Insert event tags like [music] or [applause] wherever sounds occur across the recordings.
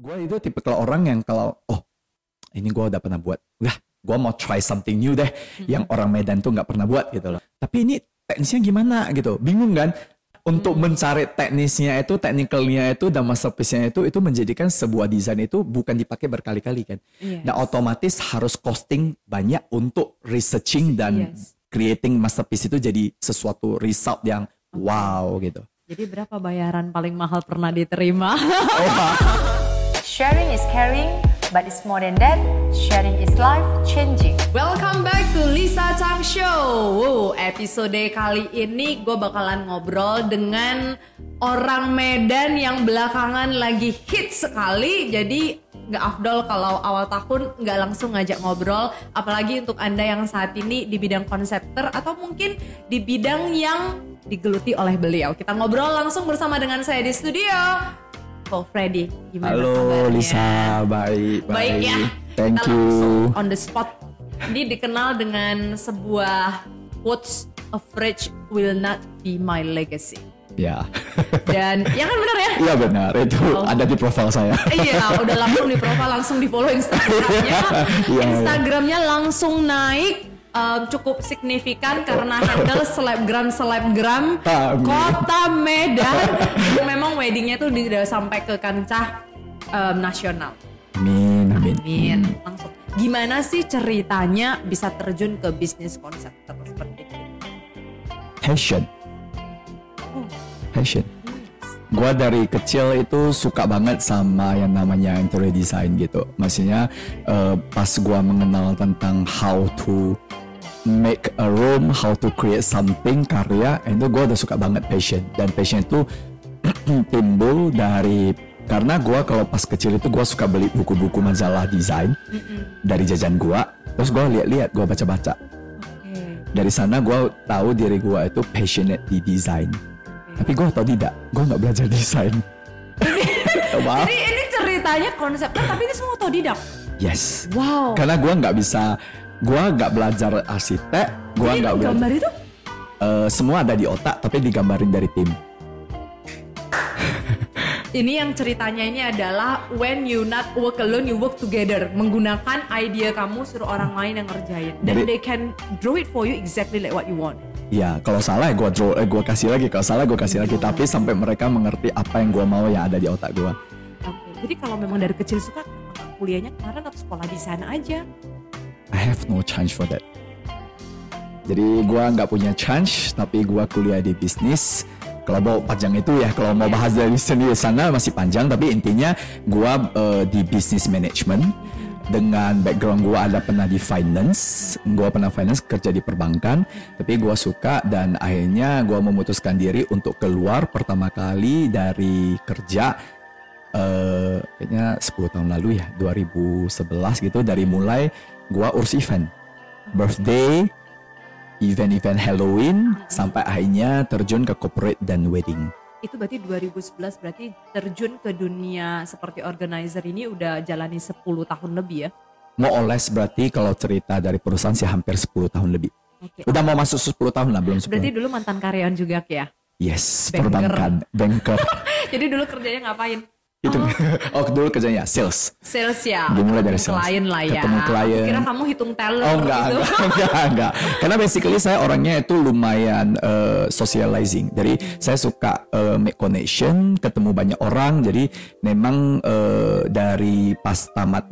gue itu tipe kalau orang yang kalau oh ini gue udah pernah buat, wah gue mau try something new deh yang orang Medan tuh nggak pernah buat gitu loh. Tapi ini teknisnya gimana gitu, bingung kan? Untuk mencari teknisnya itu, technicalnya itu dan masterpiece-nya itu, itu menjadikan sebuah desain itu bukan dipakai berkali-kali kan. Yes. Nah otomatis harus costing banyak untuk researching dan Yes. creating masterpiece itu jadi sesuatu result yang wow gitu. Jadi berapa bayaran paling mahal pernah diterima? [laughs] Sharing is caring, but it's more than that. Sharing is life changing. Welcome back to Lisa Chang Show. Wow, episode kali ini gue bakalan ngobrol dengan orang Medan yang belakangan lagi hit sekali. Jadi nggak afdol kalau awal tahun nggak langsung ngajak ngobrol. Apalagi untuk anda yang saat ini di bidang konsepter atau mungkin di bidang yang digeluti oleh beliau. Kita ngobrol langsung bersama dengan saya di studio. Ko Freddy, gimana Halo kabarnya? Lisa, baik, baik. Baik ya. Thank Kita you. on the spot. Ini dikenal dengan sebuah quotes of rich will not be my legacy. Ya, Dan ya kan benar ya? iya benar itu Oh. ada di profil saya. Iya, udah langsung di profile, langsung di follow Instagramnya. [laughs] Iya, Instagramnya langsung naik um, cukup signifikan karena handle selebgram selebgram kota Medan. yang memang weddingnya tuh tidak sampai ke kancah um, nasional. Amin, amin. Amin. Langsung. Gimana sih ceritanya bisa terjun ke bisnis konsep seperti ini? Passion, Oh, passion. Gua dari kecil itu suka banget sama yang namanya interior design gitu. Maksudnya eh, pas gua mengenal tentang how to make a room, how to create something karya, itu gua udah suka banget passion. Dan passion itu [clears throat] timbul dari karena gua kalau pas kecil itu gua suka beli buku-buku majalah desain dari jajan gua. Terus gua lihat-lihat, gua baca-baca. Dari sana gua tahu diri gua itu passionate di desain. Tapi gua tahu tidak, gua nggak belajar desain. [laughs] Maaf. Jadi ini ceritanya konsepnya tapi ini semua otodidak. Yes. Wow. Karena gua nggak bisa, gua nggak belajar arsitek, gua nggak belajar. gambar itu Eh, semua ada di otak, tapi digambarin dari tim. ini yang ceritanya ini adalah when you not work alone you work together menggunakan ide kamu suruh orang lain yang ngerjain dan Jadi- they can draw it for you exactly like what you want. Ya, kalau salah ya gua draw, eh, gua kasih lagi. Kalau salah gua kasih lagi. Tapi sampai mereka mengerti apa yang gua mau yang ada di otak gua. Oke. Jadi kalau memang dari kecil suka kuliahnya kemarin atau sekolah di sana aja? I have no chance for that. Jadi gua nggak punya chance, tapi gua kuliah di bisnis. Kalau mau panjang itu ya, kalau mau bahas dari sendiri sana masih panjang, tapi intinya gua eh, di business management dengan background gua ada pernah di finance, gua pernah finance kerja di perbankan, tapi gua suka dan akhirnya gua memutuskan diri untuk keluar pertama kali dari kerja eh kayaknya 10 tahun lalu ya 2011 gitu dari mulai gua urus event birthday event-event Halloween sampai akhirnya terjun ke corporate dan wedding Itu berarti 2011 berarti terjun ke dunia seperti organizer ini udah jalani 10 tahun lebih ya. more or less berarti kalau cerita dari perusahaan sih hampir 10 tahun lebih Oke. udah mau masuk 10 tahun lah belum 10 Berarti dulu mantan karyawan juga ya. yes Banker. perbankan banker [laughs] Jadi dulu kerjanya ngapain? Itu [laughs] oh dulu kerjanya sales Sales ya. Dimulai dari sales. Klien lah ya. Ketemu klien. Kira kamu hitung teller Oh enggak, gitu. enggak, [laughs] enggak, enggak. Karena basically saya orangnya itu lumayan eh, socializing. Jadi saya suka eh, make connection, ketemu banyak orang. Jadi memang eh, dari pas tamat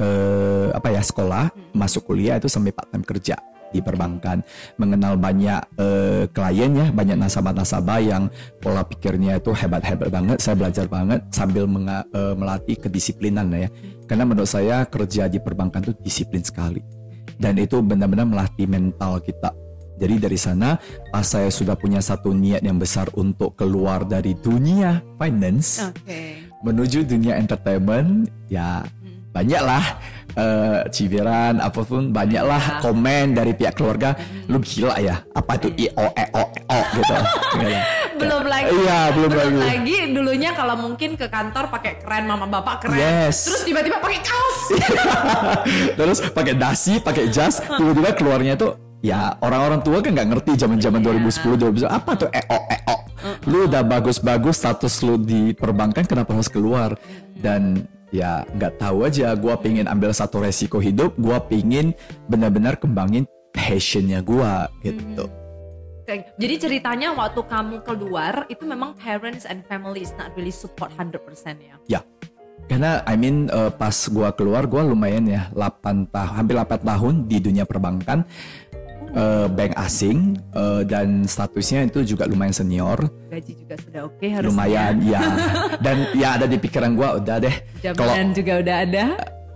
eh, apa ya sekolah, masuk kuliah itu sampai part time kerja di perbankan, mengenal banyak eh, klien ya, banyak nasabah-nasabah yang pola pikirnya itu hebat-hebat banget. Saya belajar banget sambil menga- eh, melatih kedisiplinan ya. Karena menurut saya kerja di perbankan itu disiplin sekali dan itu benar-benar melatih mental kita. Jadi dari sana pas saya sudah punya satu niat yang besar untuk keluar dari dunia finance Oke. menuju dunia entertainment ya banyaklah eh, cibiran apa pun banyaklah komen dari pihak keluarga lu gila ya apa itu i o e o e o gitu. [laughs] Belum lagi. iya belum, Belum lagi. lagi dulunya kalau mungkin ke kantor pakai keren mama bapak keren. Yes. Terus tiba-tiba pakai kaos. [laughs] terus pakai dasi pakai jas tiba-tiba keluarnya tuh ya orang-orang tua kan nggak ngerti zaman-zaman 2010 2010 apa tuh eo eo lu udah bagus-bagus status lu di perbankan kenapa harus keluar? Dan ya nggak tahu aja. Gue pingin ambil satu resiko hidup. Gue pingin benar-benar kembangin passionnya gue gitu. Oke, Jadi ceritanya waktu kamu keluar itu memang parents and family is not really support 100% ya. ya. Karena I mean eh, pas gue keluar gue lumayan ya 8 tahun hampir 8 tahun di dunia perbankan eh, bank asing eh, dan statusnya itu juga lumayan senior Gaji juga sudah oke harusnya. lumayan ya [laughs] dan ya ada di pikiran gue udah deh Jaminan juga udah ada.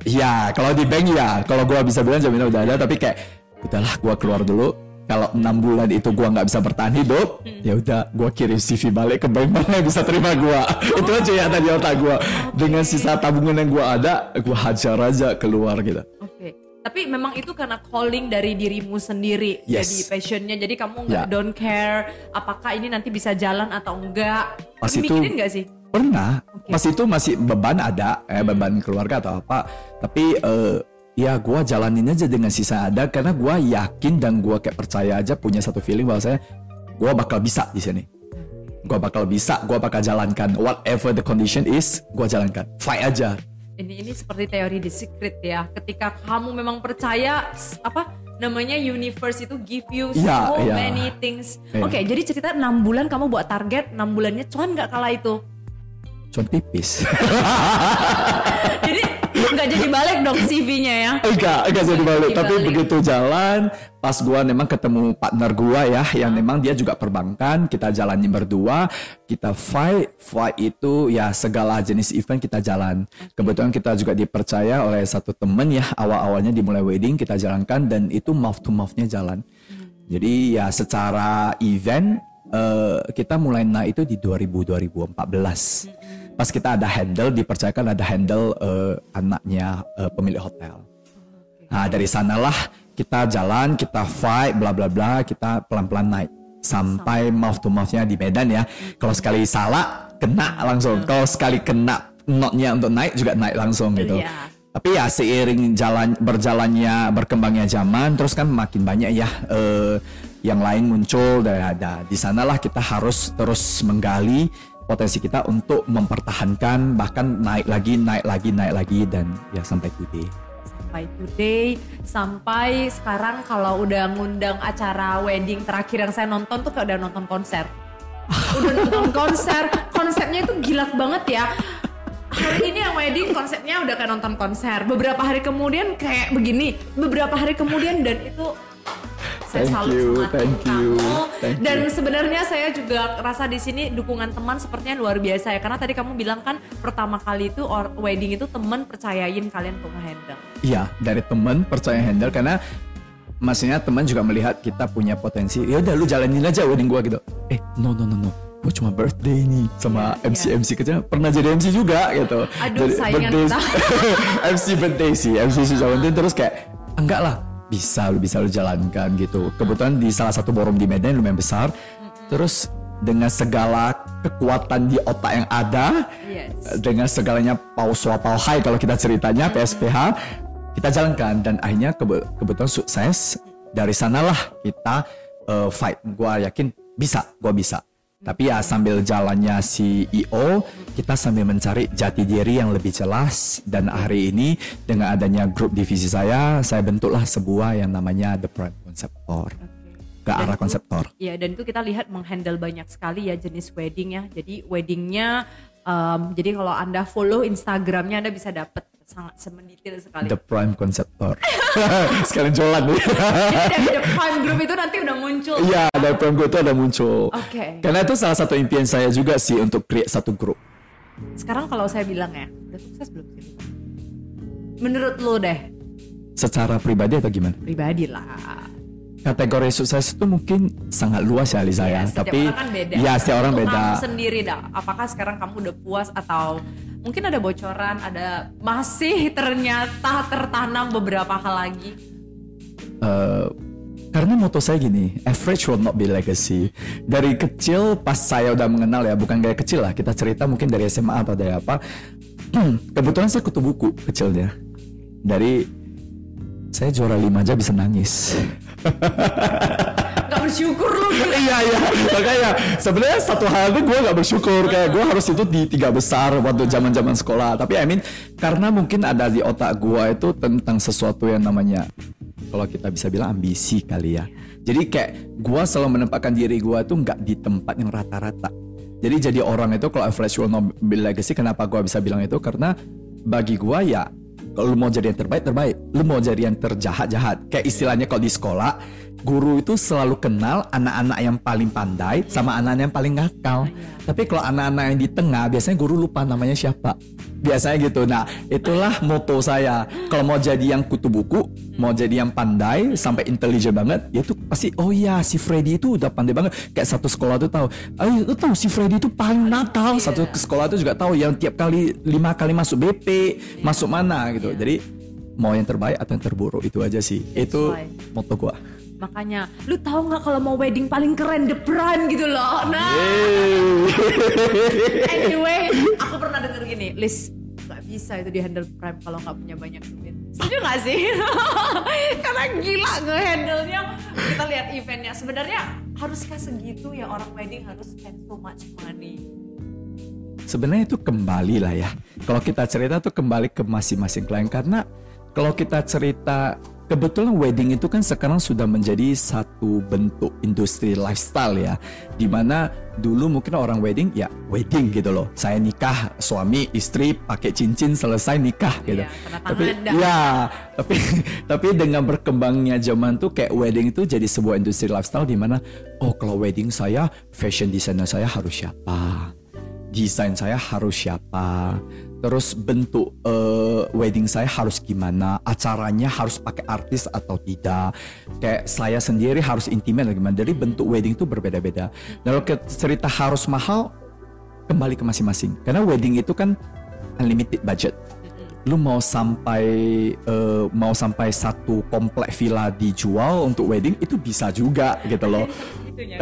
Ya, kalau di bank ya, kalau gua bisa bilang jaminan udah ada, tapi kayak udahlah gua keluar dulu. Kalau enam bulan itu gua nggak bisa bertahan hidup, ya udah gua kirim CV balik ke bank mana yang bisa terima gua. [laughs] itu aja yang ada di otak gua. Dengan sisa tabungan yang gua ada, gua hajar aja keluar gitu. Oke. Tapi memang itu karena calling dari dirimu sendiri. Yes. Jadi passionnya. Jadi kamu nggak Ya. don't care apakah ini nanti bisa jalan atau enggak. Pas itu- mikirin nggak sih? Pernah, pas itu masih beban ada, eh, beban keluarga atau apa. Tapi eh, ya gua jalanin aja dengan sisa ada karena gua yakin dan gua kayak percaya aja punya satu feeling bahwa saya gua bakal bisa di sini. Gua bakal bisa, gua bakal jalankan whatever the condition is, gua jalankan. Fight aja. Ini ini seperti teori The Secret ya. Ketika kamu memang percaya apa namanya universe itu give you Iya, so iya. many things. Iya. Oke, jadi cerita 6 bulan kamu buat target, 6 bulannya cuan nggak kala itu. Cuman tipis. [laughs] jadi nggak jadi balik dong CV-nya ya. enggak, enggak jadi balik. Tapi begitu jalan, pas gua memang ketemu partner gua ya, yang memang dia juga perbankan, kita jalanin berdua, kita fight, fight itu ya segala jenis event kita jalan. Kebetulan kita juga dipercaya oleh satu temen ya, awal-awalnya dimulai wedding kita jalankan dan itu mouth to mouth-nya jalan. Jadi ya secara event eh, kita mulai naik itu di 2000 2014. Pas kita ada handle dipercayakan ada handle eh, anaknya eh, pemilik hotel. Nah dari sanalah kita jalan, kita fight, bla bla bla, kita pelan-pelan naik sampai mouth to mouthnya di Medan ya. Kalau sekali salah kena langsung. Kalau sekali kena notnya untuk naik juga naik langsung gitu. Iya. Tapi ya seiring jalan berjalannya berkembangnya zaman, terus kan makin banyak ya eh, yang lain muncul dan ada. Di sanalah kita harus terus menggali potensi kita untuk mempertahankan bahkan naik lagi, naik lagi, naik lagi dan ya sampai today. sampai today sampai sekarang kalau udah ngundang acara wedding terakhir yang saya nonton tuh kayak udah nonton konser. [laughs] Udah nonton konser. Konsepnya itu gila banget ya. Hari ini yang wedding konsepnya udah kayak nonton konser. Beberapa hari kemudian kayak begini. Beberapa hari kemudian dan itu saya Thank salut you, sama thank you, kamu. thank dan sebenarnya saya juga rasa di sini dukungan teman sepertinya luar biasa ya karena tadi kamu bilang kan pertama kali itu or- wedding itu teman percayain kalian untuk ngehandle Iya, dari teman percaya handle karena maksudnya teman juga melihat kita punya potensi. Ya udah lu jalanin aja wedding gua gitu. Eh, no no no no. Gua cuma birthday nih sama Iya, MC iya. MC kecil pernah jadi MC juga gitu. Aduh, Jadi saingan birthday-. [laughs] MC birthday sih, MC Sujawantin terus kayak enggak lah, bisa lu bisa lu jalankan gitu. Kebetulan di salah satu forum di Medan lumayan besar. Terus dengan segala kekuatan di otak yang ada, Yes. dengan segalanya pauswa pauhai kalau kita ceritanya PSPH kita jalankan dan akhirnya kebe- kebetulan sukses dari sanalah kita uh, fight gua yakin bisa gua bisa tapi ya sambil jalannya CEO kita sambil mencari jati diri yang lebih jelas. Dan hari ini dengan adanya grup divisi saya saya bentuklah sebuah yang namanya The Prime Conceptor. Ke arah konseptor. Iya dan itu kita lihat menghandle banyak sekali ya jenis wedding ya. Jadi weddingnya, em, jadi kalau anda follow Instagramnya anda bisa dapat sangat semendetail sekali. The Prime Conceptor [laughs] sekalian jualan nih Jadi the prime group itu nanti udah muncul. Iya, dari Prime Group itu ada muncul. Oke. Karena itu salah satu impian saya juga sih untuk create satu grup. Sekarang kalau saya bilang ya, udah sukses belum sih? Menurut lo deh, Secara pribadi atau gimana? pribadi lah. Kategori sukses itu mungkin sangat luas ya Lisa ya. setiap Tapi orang kan beda. ya setiap orang Untuk beda. Kamu sendiri dah. Apakah sekarang kamu udah puas atau mungkin ada bocoran, ada masih ternyata tertanam beberapa hal lagi? Eh, karena moto saya gini, average will not be legacy. Dari kecil pas saya udah mengenal ya, bukan kayak kecil lah. Kita cerita mungkin dari SMA atau dari apa. [clears throat] Kebetulan saya kutu buku kecilnya. Dari saya juara lima aja bisa nangis. [laughs] Bersyukur lu. [laughs] Iya iya. Makanya sebenarnya satu hal itu gue nggak bersyukur. Kayak gue harus itu di tiga besar waktu zaman zaman sekolah. Tapi I mean karena mungkin ada di otak gue itu tentang sesuatu yang namanya kalau kita bisa bilang ambisi kali ya. Jadi kayak gue selalu menempatkan diri gue tuh nggak di tempat yang rata-rata. Jadi jadi orang itu kalau average will not be legacy kenapa gue bisa bilang itu? Karena bagi gue ya kalau lu mau jadi yang terbaik terbaik. Lu mau jadi yang terjahat jahat kayak istilahnya kalau di sekolah guru itu selalu kenal anak-anak yang paling pandai sama anak-anak yang paling nakal tapi kalau anak-anak yang di tengah biasanya guru lupa namanya siapa. Biasanya gitu. Nah itulah moto saya. Kalau mau jadi yang kutu buku mau jadi yang pandai sampai intelijen banget ya itu pasti oh iya si Freddy itu udah pandai banget. Kayak satu sekolah tuh tahu. Ayo lu tahu si Freddy itu paling nakal. satu sekolah tuh juga tahu yang tiap kali lima kali masuk BP masuk mana gitu. Jadi mau yang terbaik atau yang terburuk itu aja sih. Itu moto gua Makanya, lu tahu nggak kalau mau wedding paling keren The Prime gitu loh. Nah, anyway, aku pernah denger gini, Liz nggak bisa itu di handle Prime kalau nggak punya banyak duit. Setuju nggak sih? [laughs] Karena gila nge-handle-nya. Kita lihat eventnya. Sebenarnya haruskah segitu ya orang wedding harus spend so much money? sebenarnya itu kembali lah ya. Kalau kita cerita tuh kembali ke masing-masing klien karena kalau kita cerita kebetulan wedding itu kan sekarang sudah menjadi satu bentuk industri lifestyle ya. Di mana dulu mungkin orang wedding ya wedding gitu loh. Saya nikah suami istri pakai cincin selesai nikah gitu. Iya, tangan tapi dah. ya tapi [laughs] tapi dengan berkembangnya zaman tuh kayak wedding itu jadi sebuah industri lifestyle di mana oh kalau wedding saya fashion designer saya harus siapa desain saya harus siapa terus bentuk eh, wedding saya harus gimana? Acaranya harus pakai artis atau tidak? Kayak saya sendiri harus intimate atau gimana? Jadi bentuk wedding itu berbeda-beda. Dan kalau cerita harus mahal kembali ke masing-masing. Karena wedding itu kan unlimited budget. Lu mau sampai eh, mau sampai satu komplek villa dijual untuk wedding itu bisa juga gitu loh [laughs] Itunya.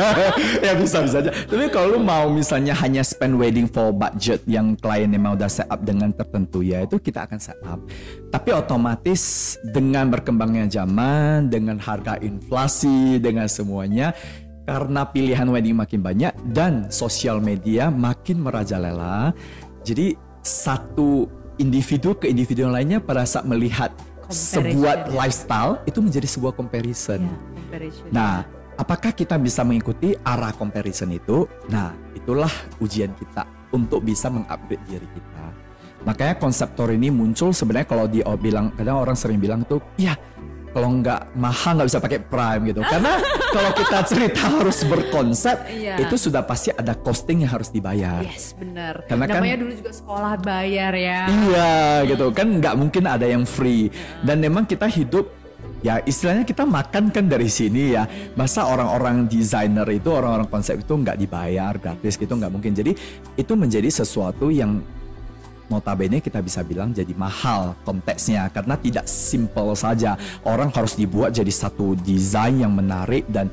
[laughs] ya bisa bisa aja. Tapi kalau lu mau misalnya hanya spend wedding for budget yang klien memang udah set up dengan tertentu ya itu kita akan set up. Tapi otomatis dengan berkembangnya zaman, dengan harga inflasi, dengan semuanya karena pilihan wedding makin banyak dan sosial media makin merajalela. Jadi satu individu ke individu yang lainnya pada saat melihat Comparison, sebuah ya. lifestyle itu menjadi sebuah comparison. Ya, comparison. Nah, apakah kita bisa mengikuti arah comparison itu? Nah, itulah ujian kita untuk bisa mengupgrade diri kita. Makanya konsep tour ini muncul sebenarnya kalau di oh, bilang kadang orang sering bilang tuh, ya kalau nggak mahal nggak bisa pakai prime gitu. Karena [laughs] kalau kita cerita harus berkonsep, Iya. itu sudah pasti ada costing yang harus dibayar. Yes, benar. Karena kan- Namanya dulu juga sekolah bayar ya. Iya gitu kan nggak mungkin ada yang free dan memang kita hidup ya istilahnya kita makan kan dari sini ya. Masa orang-orang desainer itu orang-orang konsep itu nggak dibayar gratis gitu nggak mungkin. Jadi itu menjadi sesuatu yang notabene kita bisa bilang jadi mahal konteksnya. Karena tidak simple saja. Orang harus dibuat jadi satu desain yang menarik dan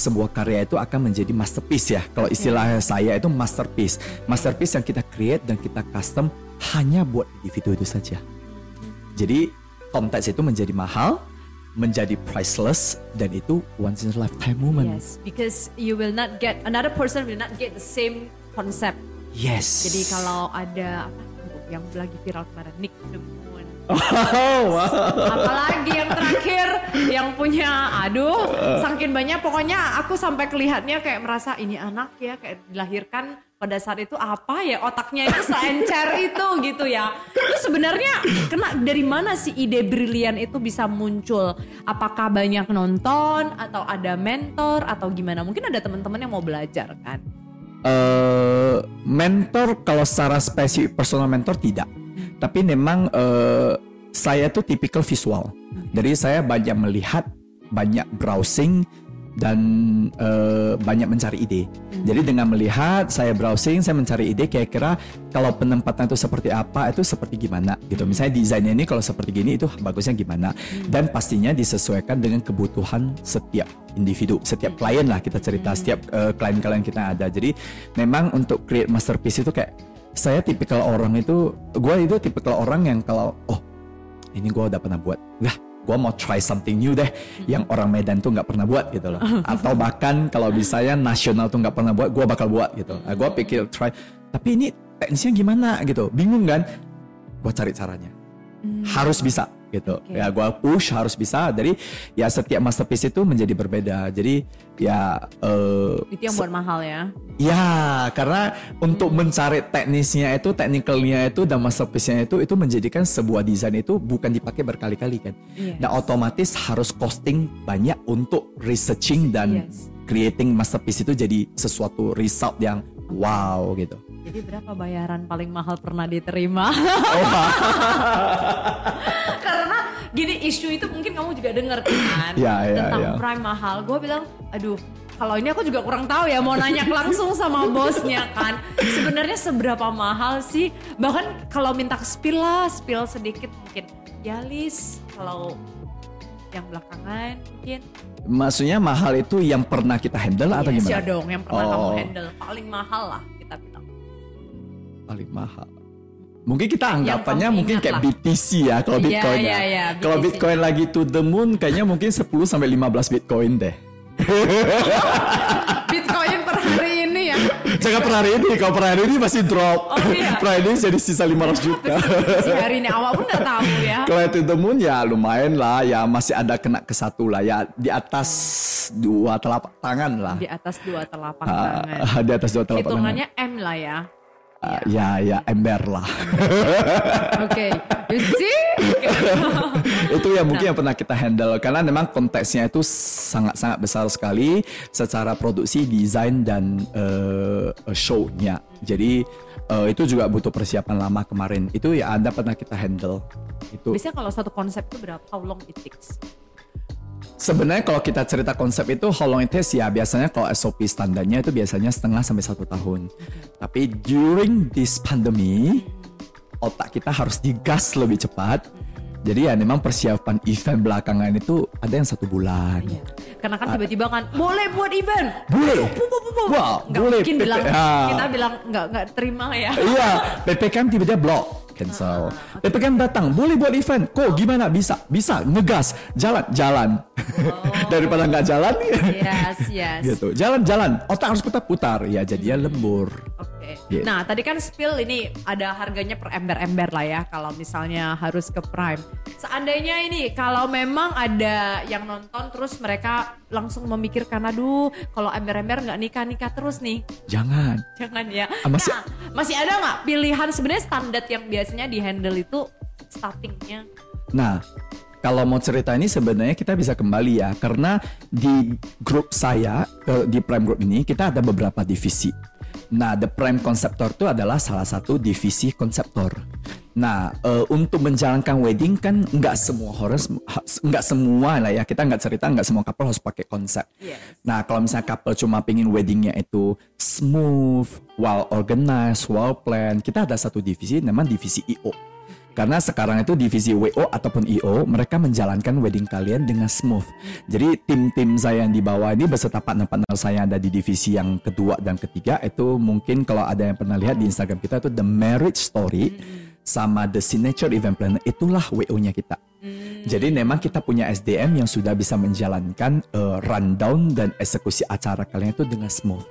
sebuah karya itu akan menjadi masterpiece ya. Kalau istilah saya itu masterpiece. Masterpiece yang kita create dan kita custom hanya buat individu itu saja. Jadi konteks itu menjadi mahal menjadi priceless dan itu once in a lifetime moment Yes, because you will not get another person will not get the same concept. yes Jadi kalau ada apa yang lagi viral kemarin Nick the Moon. [laughs] oh, wow. Apalagi yang terakhir yang punya aduh saking banyak pokoknya aku sampai kelihatnya kayak merasa ini anak ya kayak dilahirkan pada saat itu apa ya otaknya itu seencer [laughs] itu gitu ya. Terus sebenarnya kena dari mana sih ide brilian itu bisa muncul? Apakah banyak nonton atau ada mentor atau gimana? Mungkin ada teman-teman yang mau belajar kan? eh mentor kalau secara spesifik personal mentor tidak tapi memang eh, saya tuh tipikal visual jadi saya banyak melihat banyak browsing dan eh, banyak mencari ide. Jadi dengan melihat saya browsing saya mencari ide kira-kira kalau penempatan itu seperti apa itu seperti gimana gitu. Misalnya desainnya ini kalau seperti gini itu bagusnya gimana. Dan pastinya disesuaikan dengan kebutuhan setiap individu setiap klien lah kita cerita setiap eh, klien-klien kita ada. Jadi memang untuk create masterpiece itu kayak saya tipikal orang itu gue itu tipikal orang yang kalau oh ini gue udah pernah buat. Lah gue mau try something new deh yang orang Medan tuh nggak pernah buat gitu loh. [laughs] Atau bahkan kalau bisa ya nasional tuh nggak pernah buat gue bakal buat gitu. Nah, gue pikir try. Tapi ini teknisnya gimana gitu? Bingung kan? Gue cari caranya. Harus bisa gitu Oke. ya gue push harus bisa jadi ya setiap masterpiece itu menjadi berbeda jadi ya eh, Itu yang buat mahal ya. Ya, karena untuk mencari teknisnya itu, technicalnya itu dan masterpiece-nya itu itu menjadikan sebuah desain itu bukan dipakai berkali-kali kan. Yes. Dan otomatis harus costing banyak untuk researching dan Yes. creating masterpiece itu jadi sesuatu result yang wow gitu. Jadi berapa bayaran paling mahal pernah diterima? Oh, [laughs] Karena gini isu itu mungkin kamu juga denger kan [clears throat] Ya, ya, tentang ya. prime mahal. Gue bilang, aduh kalau ini aku juga kurang tahu ya mau nanya langsung sama bosnya kan. Sebenarnya seberapa mahal sih? Bahkan kalau minta spill lah, spill sedikit mungkin. Ya Lis, kalau yang belakangan mungkin. maksudnya mahal itu yang pernah kita handle atau Yes, gimana? ya dong, yang pernah kamu Oh. handle. Paling mahal lah. Paling mahal. Mungkin kita anggapannya mungkin kayak lah. BTC ya kalau Iya, Bitcoin iya, ya. iya, Kalau BTC. Bitcoin lagi to the moon kayaknya mungkin 10 sampai 15 Bitcoin deh. [laughs] Bitcoin per hari ini ya. Jangan per hari ini, kalau per hari ini masih drop. Oh, iya. [laughs] per hari ini jadi sisa 500 juta. [laughs] Si hari ini awal pun udah tahu ya. kalau to the moon ya lumayan lah, ya masih ada kena ke satu lah, ya di atas dua telapak tangan lah. Di atas dua telapak tangan. Di atas dua telapak tangan. Hitungannya M lah ya. Ah, ya, ya ember lah. [laughs] Oke, you see? [laughs] itu yang mungkin yang pernah kita handle karena memang konteksnya itu sangat-sangat besar sekali secara produksi, desain dan eh, show-nya. Jadi eh, itu juga butuh persiapan lama kemarin. Itu ya Anda pernah kita handle. Itu Biasanya kalau satu konsep itu berapa? How long it takes? Sebenarnya kalau kita cerita konsep itu how long it takes ya biasanya kalau SOP standarnya itu biasanya setengah sampai satu tahun. Tapi during this pandemi otak kita harus digas lebih cepat. Jadi ya memang persiapan event belakangan itu ada yang satu bulan. Iya. Karena kan tiba-tiba kan boleh buat event. Boleh. Wah, Nggak boleh. mungkin bilang Ah. kita bilang nggak nggak terima ya. Iya, PPKM tiba-tiba blok, cancel. PPKM datang, boleh buat event. Kok gimana? Bisa, bisa, ngegas, jalan, jalan. [laughs] Daripada nggak jalan, Yes, yes. gitu. Jalan, jalan. Otak harus putar-putar. Ya, jadinya lembur. Oke. Yes. Nah, tadi kan spill ini ada harganya per ember-ember lah ya kalau misalnya harus ke Prime. Seandainya ini kalau memang ada yang nonton terus mereka langsung memikirkan aduh kalau ember-ember nggak nikah-nikah terus nih. Jangan. Jangan ya. Ah, masih- Nah, masih ada nggak pilihan sebenarnya standar yang biasanya di handle itu startingnya? Nah, kalau mau cerita ini sebenarnya kita bisa kembali ya, karena di grup saya ke- di Prime Group ini kita ada beberapa divisi. Nah, The Prime Conceptor itu adalah salah satu divisi konseptor. Nah, eh, untuk menjalankan wedding kan nggak semua harus ha- nggak semua lah ya kita nggak cerita nggak semua couple harus pakai konsep. Yes. Nah, kalau misalnya couple cuma pingin weddingnya itu smooth, well organized, well planned, kita ada satu divisi namanya divisi IO. Karena sekarang itu divisi WO ataupun IO, mereka menjalankan wedding kalian dengan smooth. Jadi tim-tim saya yang di bawah ini beserta partner-partner saya yang ada di divisi yang kedua dan ketiga itu mungkin kalau ada yang pernah lihat di Instagram kita itu the marriage story sama the signature event planner itulah WO-nya kita. Jadi memang kita punya SDM yang sudah bisa menjalankan eh, rundown dan eksekusi acara kalian itu dengan smooth.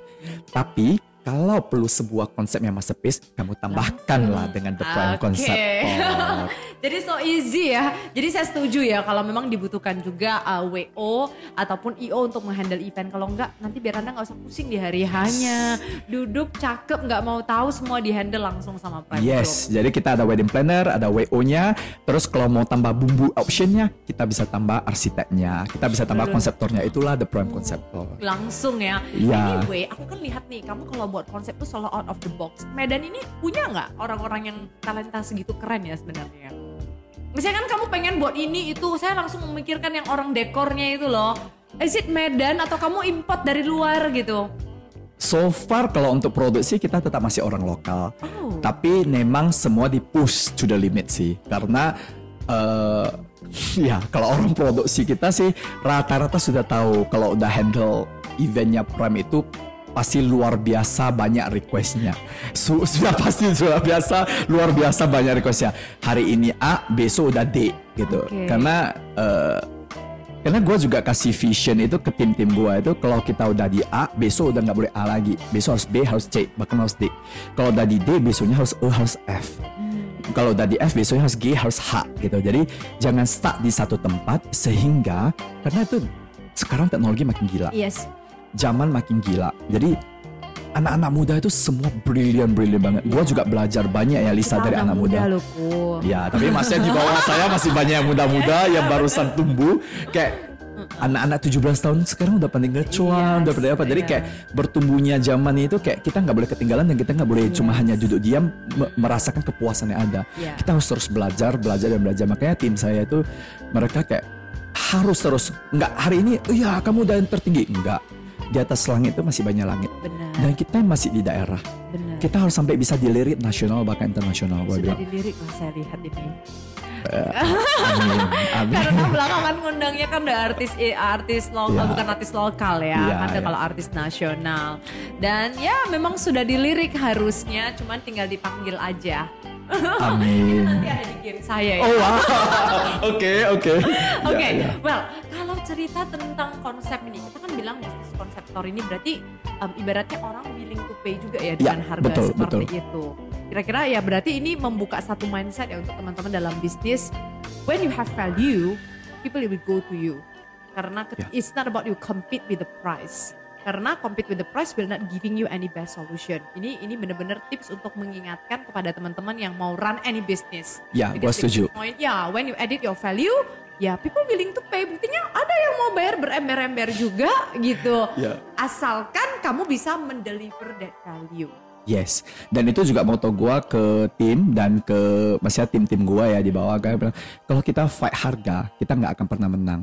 Tapi kalau perlu sebuah konsep yang masterpiece, kamu tambahkanlah dengan the prime Oke. concept. Oh. [laughs] Jadi so easy ya. Jadi saya setuju ya kalau memang dibutuhkan juga uh, WO ataupun IO untuk menghandle event. Kalau enggak nanti biar anda nggak usah pusing di hari hanya duduk cakep nggak mau tahu semua dihandle langsung sama Prime Yes, jadi kita ada wedding planner, ada WO-nya. Terus kalau mau tambah bumbu optionnya, kita bisa tambah arsiteknya, kita bisa tambah konseptornya. Itulah the prime conceptor. Group. Langsung ya. Iya. Anyway, aku kan lihat nih kamu kalau buat konsep tuh selalu out of the box. Medan ini punya nggak orang-orang yang talenta segitu keren ya sebenarnya? Misalnya kan kamu pengen buat ini itu, saya langsung memikirkan yang orang dekornya itu loh. Is it Medan atau kamu import dari luar gitu? So far kalau untuk produksi kita tetap masih orang lokal. Oh. Tapi memang semua di push to the limit sih. Karena eh [laughs] ya kalau orang produksi kita sih rata-rata sudah tahu kalau udah handle eventnya Prime itu pasti luar biasa banyak requestnya. Su- sudah pasti sudah biasa luar biasa banyak requestnya. Hari ini A, besok udah D gitu. Oke. Karena eh, karena gue juga kasih vision itu ke tim-tim gue itu kalau kita udah di A besok udah nggak boleh A lagi besok harus B harus C bahkan harus D kalau udah di D besoknya harus E harus F kalau udah di F besoknya harus G harus H gitu jadi jangan stuck di satu tempat sehingga karena itu sekarang teknologi makin gila Yes. Zaman makin gila jadi anak-anak muda itu semua brilian brilian banget gue juga belajar banyak ya Lisa Kita dari anak muda loh, Ku. Ya, tapi maksudnya di bawah [laughs] saya masih banyak yang muda-muda yang barusan tumbuh kayak anak-anak 17 tahun sekarang udah pandai ngecuan, Yes, udah pandai apa. Jadi iya. kayak bertumbuhnya zaman itu kayak kita nggak boleh ketinggalan dan kita nggak boleh cuma hanya duduk diam me- merasakan kepuasan yang ada. Iya. Kita harus terus belajar, belajar dan belajar. Makanya tim saya itu mereka kayak harus terus nggak hari ini, oh ya kamu udah yang tertinggi enggak. Di atas langit itu masih banyak langit. Benar. Dan kita masih di daerah. Benar. Kita harus sampai bisa dilirik nasional bahkan internasional. Sudah bilang. dilirik lah saya lihat ini. Amin. Amin. Karena kan belakangan ngundangnya kan udah artis eh, artis lokal Iya. bukan artis lokal ya, Iya, kan iya. kalau artis nasional. Dan ya memang sudah dilirik harusnya, cuman tinggal dipanggil aja. [laughs] Amin. Nanti ada di game saya ya. Oh wow. [laughs] Oke oke. [laughs] Oke, Ya, ya. well kalau cerita tentang konsep ini, kita kan bilang bisnis konseptor ini berarti um, ibaratnya orang willing to pay juga ya dengan harga betul, seperti betul. itu. Kira-kira ya berarti ini membuka satu mindset ya untuk teman-teman dalam bisnis. When you have value, people will go to you. Karena Ya. it's not about you compete with the price. Karena compete with the price will not giving you any best solution. Ini ini benar-benar tips untuk mengingatkan kepada teman-teman yang mau run any business. Ya, the setuju. Point, ya, when you edit your value, ya people willing to pay. Buktinya ada yang mau bayar berember-ember juga gitu. [laughs] Ya. Asalkan kamu bisa mendeliver that value. Yes. Dan itu juga moto gua ke tim dan ke maksudnya tim-tim gua ya di bawah kan bilang kalau kita fight harga, kita nggak akan pernah menang.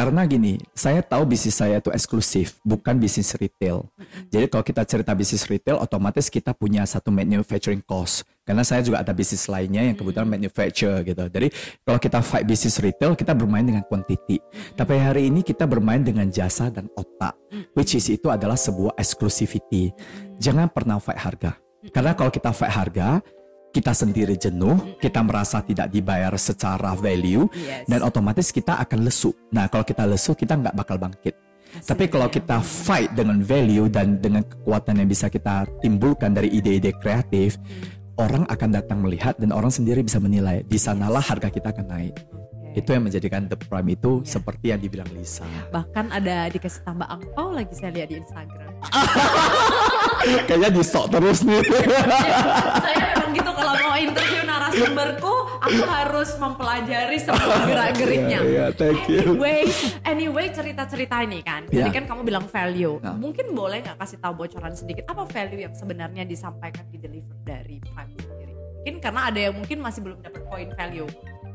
Karena gini, saya tahu bisnis saya itu eksklusif, bukan bisnis retail. Jadi kalau kita cerita bisnis retail, otomatis kita punya satu manufacturing cost. Karena saya juga ada bisnis lainnya yang kebetulan manufacture gitu. Jadi kalau kita fight bisnis retail, kita bermain dengan quantity. Tapi hari ini kita bermain dengan jasa dan otak, which is itu adalah sebuah exclusivity. Jangan pernah fight harga. Karena kalau kita fight harga, kita sendiri jenuh, kita merasa tidak dibayar secara value, Yes. dan otomatis kita akan lesu. Nah, kalau kita lesu, kita nggak bakal bangkit. Tapi kalau kita fight dengan value dan dengan kekuatan yang bisa kita timbulkan dari ide-ide kreatif, orang akan datang melihat dan orang sendiri bisa menilai. Di sanalah harga kita akan naik. Itu yang menjadikan The Prime itu seperti yang dibilang Lisa. Bahkan ada dikasih tambah angpau lagi saya lihat di Instagram. [laughs] Kayaknya di stok terus nih. [laughs] saya memang gitu kalau mau interview narasumberku, aku harus mempelajari semua [laughs] gerak-geriknya. Iya, iya, thank you. Anyway, anyway cerita-cerita ini kan. Iya. Tadi kan kamu bilang value. Nah. Mungkin boleh nggak kasih tahu bocoran sedikit apa value yang sebenarnya disampaikan di deliver dari Prime sendiri? Mungkin karena ada yang mungkin masih belum dapat poin value.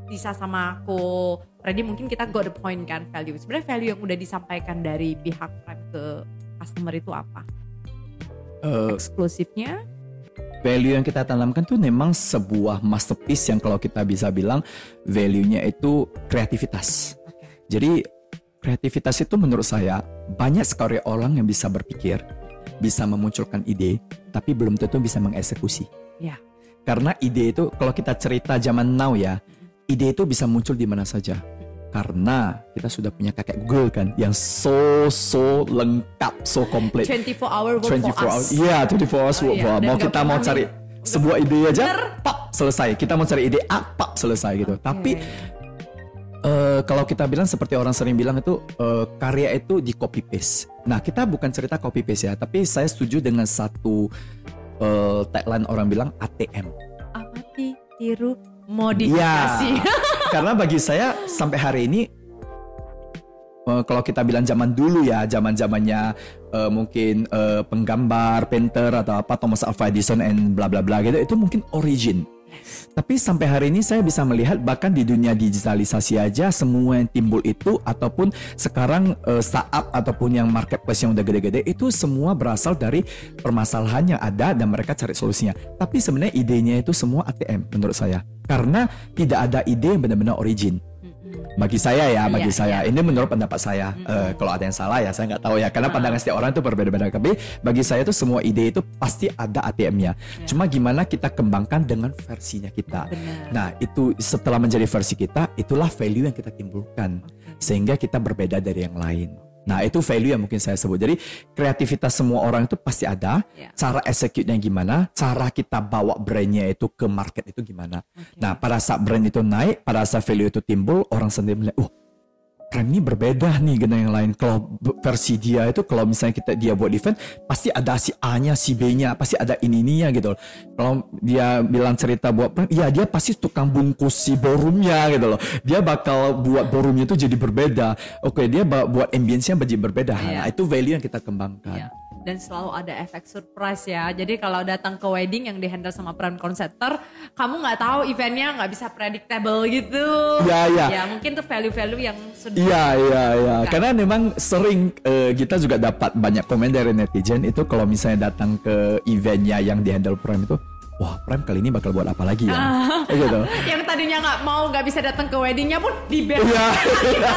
Lisa sama aku, Freddy mungkin kita got the point kan value. Sebenarnya value yang udah disampaikan dari pihak Prime ke customer itu apa? Eh, Eksklusifnya? value yang kita tanamkan tuh memang sebuah masterpiece yang kalau kita bisa bilang value-nya itu kreativitas. Jadi kreativitas itu menurut saya banyak sekali orang yang bisa berpikir, bisa memunculkan ide, tapi belum tentu bisa mengeksekusi. Ya. Karena ide itu kalau kita cerita zaman now ya, ide itu bisa muncul di mana saja. Karena kita sudah punya kakek Google kan yang so so lengkap, so komplit. 24 hour work 24 for hours. Iya, 24 hours Oh, work for us. Dan Mau kita mau cari nih. sebuah ide aja, Bener. pap selesai. Kita mau cari ide A, pap selesai gitu. Tapi eh, kalau kita bilang seperti orang sering bilang itu eh, karya itu di copy paste. Nah, kita bukan cerita copy paste ya, tapi saya setuju dengan satu eh, tagline orang bilang ATM. amati, tiru, modifikasi. Iya. [laughs] Karena bagi saya sampai hari ini eh, kalau kita bilang zaman dulu ya, zaman zamannya eh, mungkin eh, penggambar, painter atau apa Thomas Alva Edison and bla bla bla gitu, itu mungkin origin. Tapi sampai hari ini saya bisa melihat bahkan di dunia digitalisasi aja semua yang timbul itu ataupun sekarang eh, startup ataupun yang marketplace yang udah gede-gede itu semua berasal dari permasalahan yang ada dan mereka cari solusinya. Tapi sebenarnya idenya itu semua ATM menurut saya. Karena tidak ada ide yang benar-benar origin. Bagi saya ya, bagi Iya, saya. iya. Ini menurut pendapat saya. Eh, kalau ada yang salah ya saya nggak tahu ya. Karena pandangan setiap orang itu berbeda-beda. Tapi bagi saya itu semua ide itu pasti ada ATM-nya. Cuma gimana kita kembangkan dengan versinya kita. Benar. Nah itu setelah menjadi versi kita, itulah value yang kita timbulkan. Sehingga kita berbeda dari yang lain. Nah itu value yang mungkin saya sebut. Jadi kreativitas semua orang itu pasti ada. Ya. Cara execute-nya gimana, cara kita bawa brandnya itu ke market itu gimana. Nah pada saat brand itu naik, pada saat value itu timbul, orang sendiri melihat, oh brand ini berbeda nih dengan yang lain. Kalau versi dia itu kalau misalnya kita dia buat event pasti ada si A-nya, si B-nya, pasti ada ini-ininya gitu. loh. Kalau dia bilang cerita buat brand, ya dia pasti tukang bungkus si ballroomnya gitu loh. Dia bakal buat ballroomnya itu jadi berbeda. Oke, dia buat ambience-nya jadi berbeda. Iya. Nah, itu value yang kita kembangkan. Iya. Dan selalu ada efek surprise ya. Jadi kalau datang ke wedding yang dihandle sama brand konseptor, kamu nggak tahu eventnya nggak bisa predictable gitu. Iya, iya. Ya mungkin tuh value-value yang sudah. Iya iya iya karena memang sering eh, kita juga dapat banyak komen dari netizen itu kalau misalnya datang ke eventnya yang dihandle Prime itu wah Prime kali ini bakal buat apa lagi ya? Kayak gitu. Yang tadinya nggak mau nggak bisa datang ke weddingnya pun di band. Iya, [laughs] iya,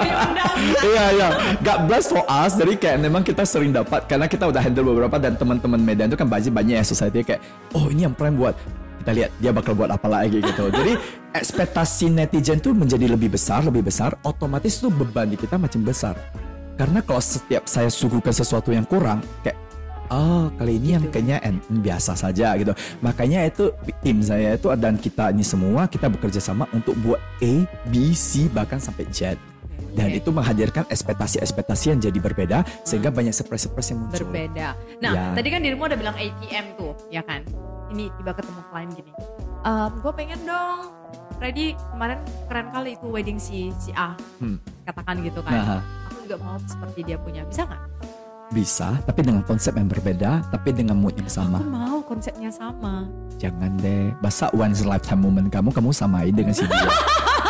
diundang. Iya iya. God bless for us Jadi kayak memang kita sering dapat Karena kita udah handle beberapa Dan teman-teman Medan itu kan banyak banyak ya society kayak Oh ini yang Prime buat. Kita lihat dia bakal buat apa lagi gitu. [laughs] Jadi ekspektasi netizen tuh menjadi lebih besar Lebih besar. Otomatis tuh beban di kita makin besar. Karena kalau setiap saya suguhkan sesuatu yang kurang Kayak Oh kali ini yang kayaknya en- biasa saja gitu Makanya itu tim saya itu dan kita ini semua Kita bekerja sama untuk buat A, B, C bahkan sampai Z dan Oke. itu menghadirkan ekspektasi-ekspektasi yang jadi berbeda sehingga banyak surprise-surprise yang muncul. berbeda. Nah, Ya. tadi kan dirimu udah bilang ATM tuh, ya kan? Ini tiba ketemu klien gini. Ehm, gue pengen dong, Freddy kemarin keren kali itu wedding si si A, Hmm. katakan gitu kan. Nah, Aku juga mau seperti dia punya, bisa nggak? Bisa, tapi dengan konsep yang berbeda, tapi dengan mood yang sama. Aku mau konsepnya sama. Jangan deh, masa once lifetime moment kamu kamu samain dengan si dia. [laughs]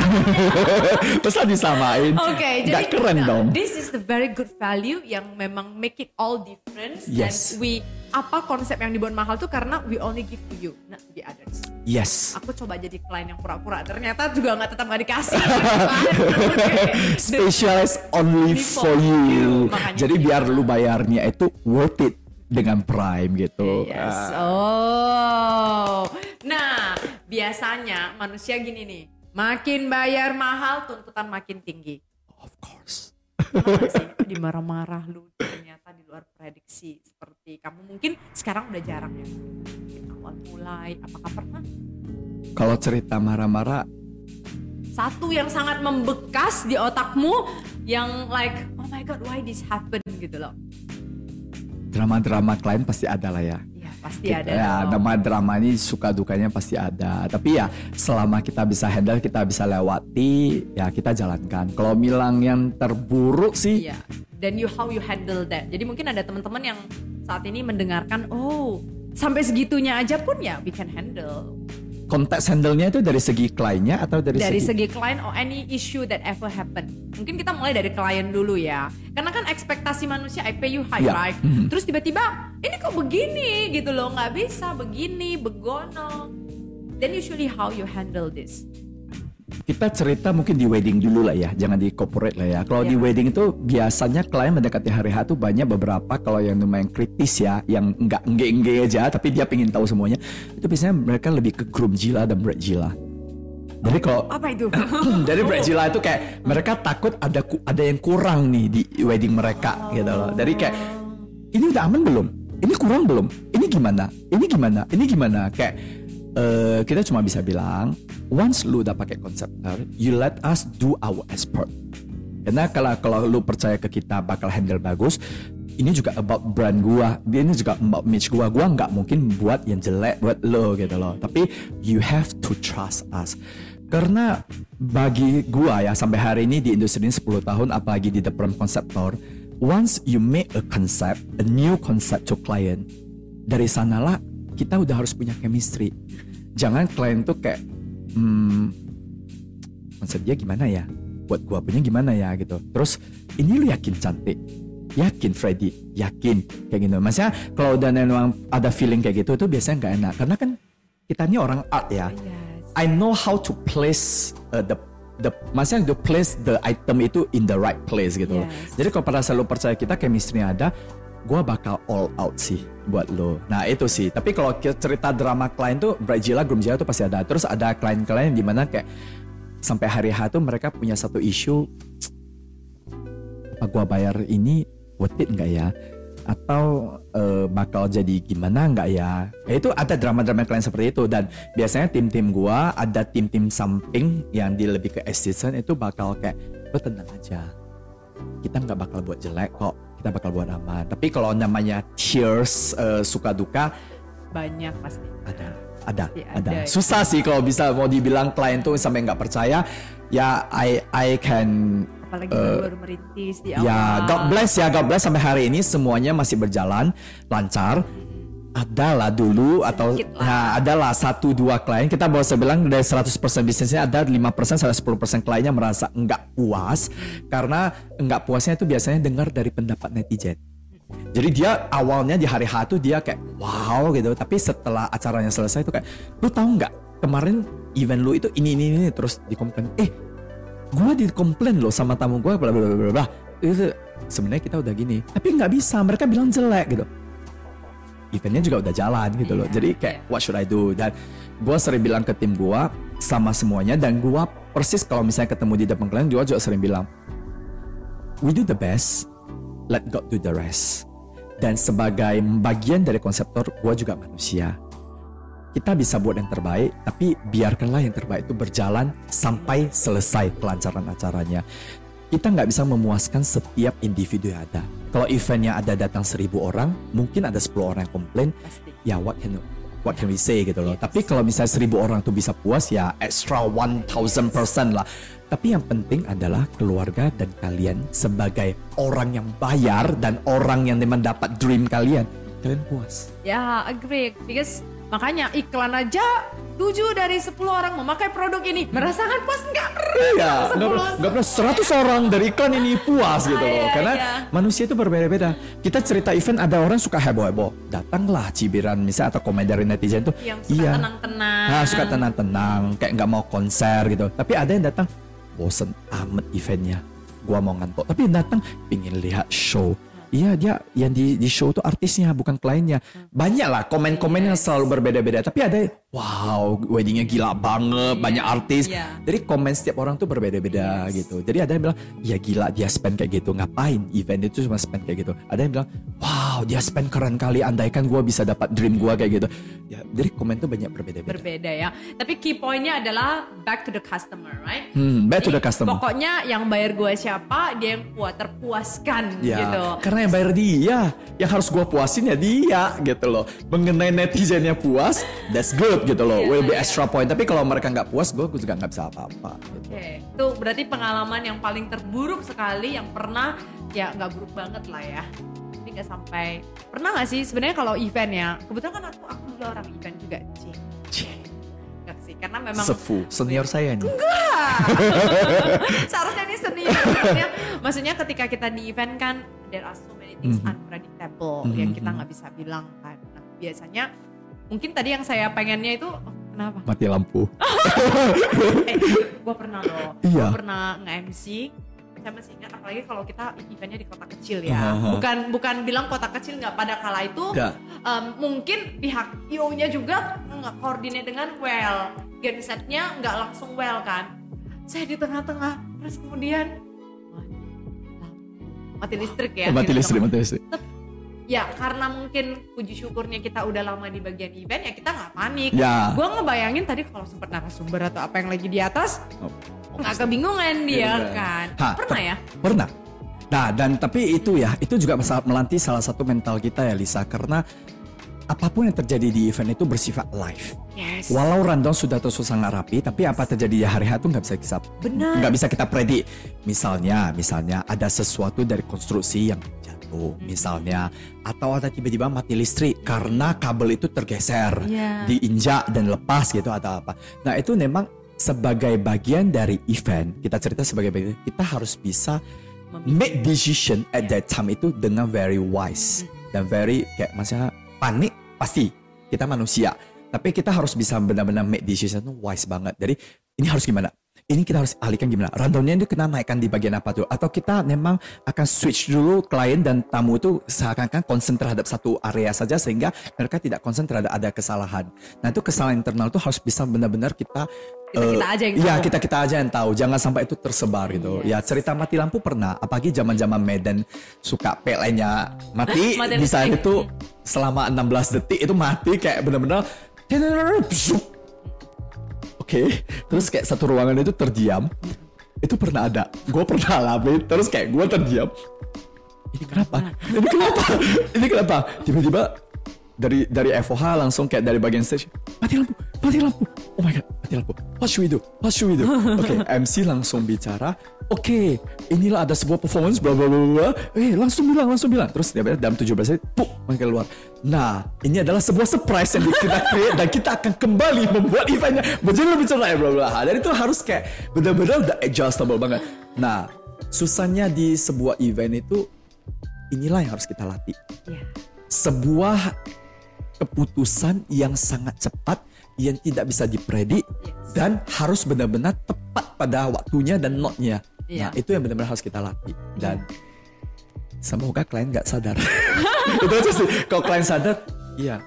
[laughs] Masa disamain? Oke, jadi Nggak keren nah, dong. This is the very good value yang memang make it all difference. Yes. And we apa konsep yang dibuat mahal tuh karena we only give to you, not to the others. Yes. Aku coba jadi klien yang pura-pura, ternyata juga nggak tetap nggak dikasih. [laughs] Oke. Specialized only for for you. you. Makanya Jadi gitu. biar lu bayarnya itu worth it dengan Prime gitu. Yes. Ah. Oh. Nah, biasanya manusia gini nih, makin bayar mahal tuntutan makin tinggi. Of course. Dimarah-marah lu ternyata di luar prediksi seperti kamu. Mungkin sekarang udah jarang ya. Awal mulai apakah pernah? Kalau cerita marah-marah, satu yang sangat membekas di otakmu yang like oh my god why this happen gitu loh drama-drama klien pasti ada lah ya. ya pasti Kita- ada ya dong. nama drama ini suka dukanya pasti ada tapi ya selama kita bisa handle kita bisa lewati ya kita jalankan kalau bilang yang terburuk sih Iya. Dan you how you handle that. Jadi mungkin ada teman-teman yang saat ini mendengarkan, oh sampai segitunya aja pun ya we can handle. Konteks handle-nya itu dari segi kliennya atau dari, Dari segi, segi klien or any issue that ever happen. Mungkin kita mulai dari klien dulu ya. Karena kan ekspektasi manusia I pay you high Iya. right. Terus tiba-tiba ini kok begini gitu loh, nggak bisa begini, begono. Then usually how you handle this. Kita cerita mungkin di wedding dulu lah ya jangan di corporate lah ya kalau di Iya. wedding itu biasanya klien mendekati hari H tuh banyak beberapa kalau yang lumayan kritis ya yang nggak engge-engge aja tapi dia pengen tahu semuanya itu biasanya mereka lebih ke groom jila dan bride jila jadi kalau Apa itu? [clears throat] Jadi Brad Jila itu kayak mereka takut ada ada yang kurang nih di wedding mereka gitu loh. Dari kayak ini udah aman belum? Ini kurang belum? Ini gimana? Ini gimana? Ini gimana? Kayak eh, kita cuma bisa bilang once lu udah pakai konseptor, you let us do our expert. Karena kalau kalau lu percaya ke kita bakal handle bagus, ini juga about brand gua, ini juga about image gua. Gua nggak mungkin buat yang jelek buat lo gitu loh. Tapi you have to trust us. Karena bagi gua ya sampai hari ini di industri ini 10 tahun apalagi di the brand conceptor, once you make a concept, a new concept to client, dari sanalah kita udah harus punya chemistry. Jangan klien tuh kayak hmm, konsep dia gimana ya? Buat gua punya gimana ya gitu. Terus ini lu yakin cantik? Yakin Freddy? Yakin kayak gitu. Maksudnya kalau udah memang ada feeling kayak gitu itu biasanya nggak enak karena kan kita ini orang art ya. Yes. I know how to place uh, the the maksudnya to place the item itu in the right place gitu loh. Yes. Jadi kalau pada lo percaya kita chemistry ada, gua bakal all out sih buat lo. Nah itu sih. Tapi kalau cerita drama klien tuh Bright Jila, Groom Jila tuh pasti ada. Terus ada klien-klien di mana kayak sampai hari H tuh mereka punya satu isu apa gua bayar ini worth it nggak ya? Atau eh, bakal jadi gimana nggak ya? Ya, itu ada drama-drama klien seperti itu dan biasanya tim-tim gua ada tim-tim samping yang di lebih ke assistant itu bakal kayak lo tenang aja. Kita nggak bakal buat jelek kok. Kita bakal buat aman. Tapi kalau namanya tears eh, suka duka Banyak pasti. ada ada Pasti ada ada. susah sih kalau bisa mau dibilang klien tuh sampai nggak percaya ya I I can Apalagi baru-baru merintis di awal. Ya, God bless ya, God bless sampai hari ini semuanya masih berjalan lancar. Adalah dulu atau Sedikit lah. nah, adalah satu dua klien. Kita baru saya bilang dari 100% bisnisnya ada 5% sampai 10% kliennya merasa enggak puas. Karena enggak puasnya itu biasanya dengar dari pendapat netizen. Jadi dia awalnya di hari H tuh dia kayak wow gitu, tapi setelah acaranya selesai itu kayak lu tahu nggak kemarin event lu itu ini ini ini terus dikomplain eh gua dikomplain loh sama tamu gua bla bla bla bla. Itu sebenarnya kita udah gini. Tapi nggak bisa mereka bilang jelek gitu eventnya juga udah jalan gitu loh. Jadi kayak what should I do? Dan gua sering bilang ke tim gua sama semuanya dan gua persis kalau misalnya ketemu di depan klien gua juga sering bilang we do the best let God do the rest. Dan sebagai bagian dari konseptor gua juga manusia. Kita bisa buat yang terbaik, tapi biarkanlah yang terbaik itu berjalan sampai selesai kelancaran acaranya. Kita nggak bisa memuaskan setiap individu yang ada. Kalau eventnya ada datang seribu orang, mungkin ada 10 orang yang komplain, Pasti. ya what can what can we say gitu loh. Tapi kalau misalnya seribu orang tuh bisa puas, ya extra 1000% lah. Tapi yang penting adalah keluarga dan kalian sebagai orang yang bayar dan orang yang memang dapat dream kalian, kalian puas. Ya, agree. Because makanya iklan aja 7 dari 10 orang memakai produk ini merasakan puas nggak pernah Iya, 10 nggak pernah- nggak pernah 100 orang dari iklan ini puas gitu loh. Iya, Karena iya. manusia itu berbeda-beda. Kita cerita event ada orang suka heboh-heboh. Datanglah cibiran misalnya atau komen dari netizen tuh. yang suka iya. tenang-tenang. Nah, suka tenang-tenang, kayak nggak mau konser gitu. Tapi ada yang datang bosen amat eventnya. Gua mau ngantuk. Tapi yang datang pingin lihat show. Iya dia yang di, di show tuh artisnya bukan kliennya. Banyak lah komen-komen yang selalu berbeda-beda. Tapi ada wow weddingnya gila banget, banyak artis. Iya. Jadi komen setiap orang tuh berbeda-beda gitu. Jadi ada yang bilang, ya gila dia spend kayak gitu. Ngapain event itu cuma spend kayak gitu. Ada yang bilang, wow dia spend keren kali. Andaikan gua bisa dapat dream gua kayak gitu. Ya, jadi komen tuh banyak berbeda-beda. berbeda ya. Tapi key pointnya adalah back to the customer, right? Hmm, back to Jadi, the customer. Pokoknya yang bayar gue siapa, dia yang puas terpuaskan Ya, gitu. karena yang bayar dia, yang harus gua puasin ya dia gitu loh. Mengenai netizennya puas, that's good gitu loh. Iya, Will be iya. extra point. Tapi kalau mereka nggak puas, gua juga nggak bisa apa-apa. Gitu. Oke, itu berarti pengalaman yang paling terburuk sekali yang pernah ya nggak buruk banget lah ya. Tapi nggak sampai pernah nggak sih sebenarnya kalau event ya kebetulan kan aku aku juga orang event juga sih. Nggak sih karena memang Sefu, senior saya nih. [laughs] seharusnya ini senior maksudnya, maksudnya ketika kita di event kan there are so many things Mhm. unpredictable Mhm, yang kita mhm. nggak bisa bilang kan nah, biasanya mungkin tadi yang saya pengennya itu kenapa Mati lampu. [laughs] eh gue pernah loh Iya. gue pernah nge-MC saya masih ingat apalagi kalau kita eventnya di kota kecil ya Aha. bukan bukan bilang kota kecil nggak pada kala itu Ya. em, mungkin pihak IO-nya juga nggak koordinat dengan well gensetnya nggak langsung well kan saya di tengah-tengah terus kemudian mati listrik ya mati di listrik, mati listrik. Ya karena mungkin puji syukurnya kita udah lama di bagian event ya kita nggak panik Ya. gue ngebayangin tadi kalau sempet narasumber atau apa yang lagi di atas Oh, nggak kebingungan dia Iya. kan Ha, pernah ya Pernah. Nah, dan tapi itu ya, itu juga masalah melanti salah satu mental kita ya Lisa karena apa pun yang terjadi di event itu bersifat live. yes Walau rundown sudah tersusun sangat rapi, tapi apa terjadi di hari H itu nggak bisa kita nggak bisa kita predik. Misalnya, misalnya ada sesuatu dari konstruksi yang jatuh, misalnya, atau ada tiba-tiba mati listrik karena kabel itu tergeser, Iya. diinjak dan lepas gitu atau apa. Nah itu memang sebagai bagian dari event, kita cerita sebagai bagian, kita harus bisa make decision at that time itu dengan very wise dan very kayak maksudnya panik pasti kita manusia Tapi kita harus bisa benar-benar make decision wise banget. Jadi ini harus gimana? Ini kita harus alihkan gimana? Rundownnya itu kita naikkan di bagian apa tuh? Atau kita memang akan switch dulu klien dan tamu itu seakan-akan konsen terhadap satu area saja sehingga mereka tidak konsen terhadap ada kesalahan. Nah itu kesalahan internal itu harus bisa benar-benar kita Kita-kita eh, aja yang Iya kita kita aja yang tahu. Jangan sampai itu tersebar gitu. Ya cerita mati lampu pernah. Apalagi zaman-zaman Medan suka PLN-nya mati. [laughs] Mati di saat listrik. itu selama 16 detik itu mati kayak benar-benar. [laughs] Oke, terus kayak satu ruangan itu terdiam. Itu pernah ada. Gue pernah alami. Terus kayak gue terdiam. Ini kenapa? Ini kenapa? Ini kenapa? Tiba-tiba dari dari FOH langsung kayak dari bagian stage mati lampu, mati lampu. Oh my god, mati lampu. What should we do? What should we do? Oke, [laughs] MC langsung bicara. Oke, inilah ada sebuah performance bla bla bla bla. Eh, langsung bilang, langsung bilang. Terus dia dalam 17 menit, puk, mereka keluar. Nah, ini adalah sebuah surprise yang kita create dan kita akan kembali membuat eventnya menjadi lebih ceria bla bla. Dan itu harus kayak benar-benar udah adjustable banget. Nah, susahnya di sebuah event itu inilah yang harus kita latih Iya. sebuah keputusan yang sangat cepat yang tidak bisa dipredik Yes. dan harus benar-benar tepat pada waktunya dan notnya. Iya. Nah itu yang benar-benar harus kita latih. Dan semoga klien nggak sadar. [laughs] itu aja sih. Kalau klien sadar, iya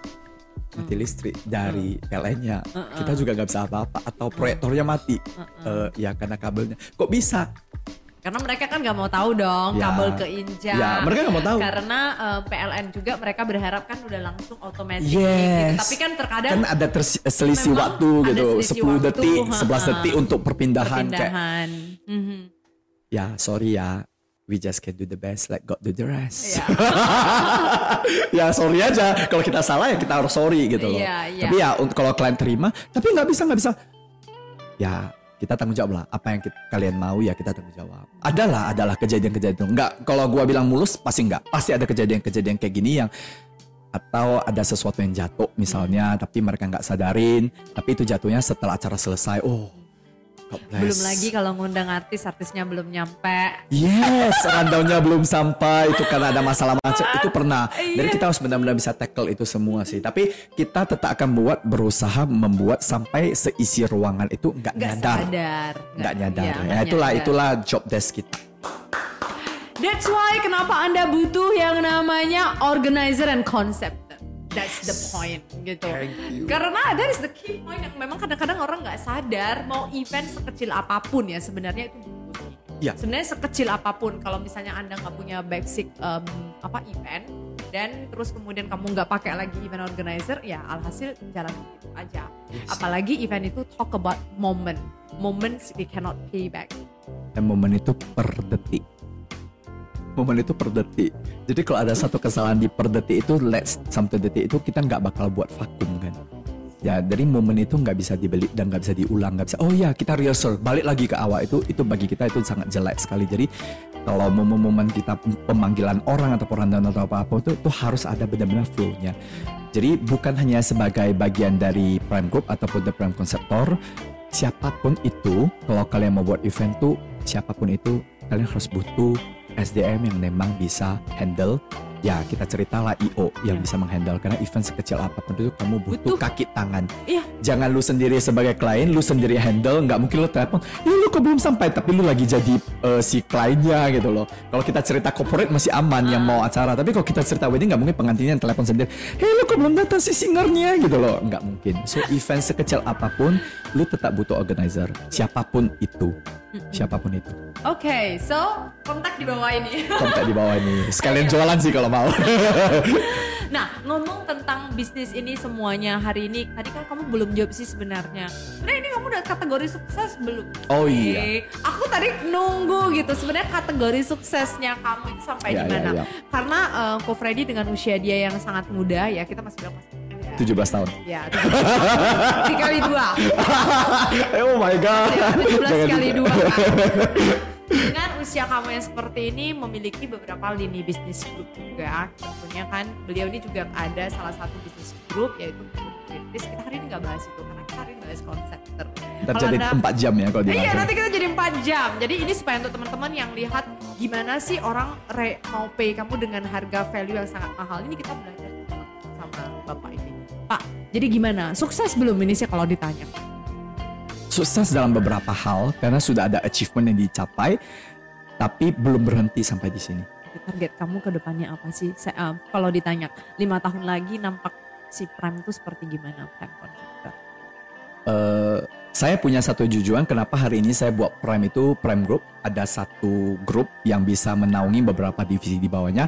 mati listrik dari PLN-nya kita juga nggak bisa apa-apa atau proyektornya mati. Eh, ya karena kabelnya. Kok bisa Karena mereka kan nggak mau tahu dong Ya. kabel keinjak. Ya, mereka nggak mau tahu. Karena eh, PLN juga mereka berharap kan udah langsung otomatis. Yes. Gitu. Tapi kan terkadang kan ada selisih waktu ada gitu selisih 10 waktu, detik ha, 11 ha. detik untuk perpindahan, kayak perpindahan. Mhm. ya sorry ya we just can do the best let God do the rest Iya. [laughs] ya sorry aja kalau kita salah ya kita harus sorry gitu loh Iya, iya. tapi ya untuk kalau klien terima tapi nggak bisa nggak bisa ya kita tanggung jawab lah. Apa yang kita- kalian mau ya kita tanggung jawab. Adalah adalah kejadian-kejadian nggak kalau gua bilang mulus pasti nggak. Pasti ada kejadian-kejadian kayak gini yang atau ada sesuatu yang jatuh misalnya tapi mereka nggak sadarin tapi itu jatuhnya setelah acara selesai. Oh. Belum lagi kalau ngundang artis, artisnya belum nyampe. Yes, rundownnya belum sampai itu karena ada masalah macet itu pernah. Iya. Jadi kita harus benar-benar bisa tackle itu semua sih. Tapi kita tetap akan buat berusaha membuat sampai seisi ruangan itu nggak nyadar, sadar. nggak nyadar. iya, ya, nggak itulah nyadar. itulah job desk kita. That's why kenapa Anda butuh yang namanya organizer and conceptor. That's the point gitu. Karena that is the key point yang memang kadang-kadang orang nggak sadar mau event sekecil apa pun ya sebenarnya itu butuh. Ya. Sebenarnya sekecil apa pun kalau misalnya Anda nggak punya basic um, apa event dan terus kemudian kamu nggak pakai lagi event organizer ya alhasil jalan gitu aja. Apalagi event itu talk about moment. Moments we cannot pay back. Dan momen itu per detik. Momen itu per detik. Jadi kalau ada satu kesalahan di per detik itu, let's sampai detik itu kita nggak bakal buat vakum kan. Ya, dari momen itu nggak bisa dibeli dan nggak bisa diulang, nggak bisa. Oh ya, kita rehearsal, balik lagi ke awal itu, itu bagi kita itu sangat jelek sekali. Jadi kalau momen-momen kita pemanggilan orang atau rundown atau apa-apa itu, itu harus ada benar-benar flow-nya. Jadi bukan hanya sebagai bagian dari prime group ataupun the prime conceptor, siapa pun itu, kalau kalian mau buat event tuh, siapa pun itu, kalian harus butuh SDM yang memang bisa handle ya kita cerita lah IO yang bisa menghandle. Karena event sekecil apa pun itu kamu butuh, Butuh. kaki tangan. Iya. jangan lu sendiri sebagai klien lu sendiri handle nggak mungkin lu telepon ya lu kok belum sampai? Tapi lu lagi jadi eh, si kliennya gitu loh. Kalau kita cerita corporate masih aman yang mau acara tapi kalau kita cerita wedding nggak mungkin pengantinnya yang telepon sendiri hey lu kok belum datang si singernya? Gitu loh. Nggak mungkin. So event sekecil apa pun lu tetap butuh organizer. Siapa pun itu siapa pun itu Oke, so kontak di bawah ini. [laughs] kontak di bawah ini sekalian jualan sih kalau mau [laughs] Nah, ngomong tentang bisnis ini semuanya hari ini, tadi kan kamu belum jawab sih sebenarnya. Nah, ini kamu udah kategori sukses belum? Oh, iya. Aku tadi nunggu gitu. Sebenarnya kategori suksesnya kamu itu sampai Iya, di mana? iya, iya. Karena eh, Ko Freddy dengan usia dia yang sangat muda ya, kita masih bilang masih. 17 tahun Ya, dikali dua. [laughs] oh my god Ya, 17 Jangan kali dua kan. [laughs] Dengan usia kamu yang seperti ini memiliki beberapa lini bisnis grup juga. Tentunya kan beliau ini juga ada salah satu bisnis grup yaitu kritis. Kita hari ini nggak bahas itu karena kita hari ini bahas konseptor. Ntar jadi 4 jam ya kalau Iya dilangsung. nanti kita jadi 4 jam. Jadi ini supaya untuk teman-teman yang lihat gimana sih orang re- mau pay kamu dengan harga value yang sangat mahal. Ini kita belajar bapak ini. Pak, jadi gimana? Sukses belum ini sih kalau ditanya? Sukses dalam beberapa hal karena sudah ada achievement yang dicapai, tapi belum berhenti sampai di sini. Target kamu ke depannya apa sih? Saya, uh, kalau ditanya lima tahun lagi nampak si Prime itu seperti gimana Prime Contractor? Uh, saya punya satu tujuan kenapa hari ini saya buat Prime itu Prime Group ada satu grup yang bisa menaungi beberapa divisi di bawahnya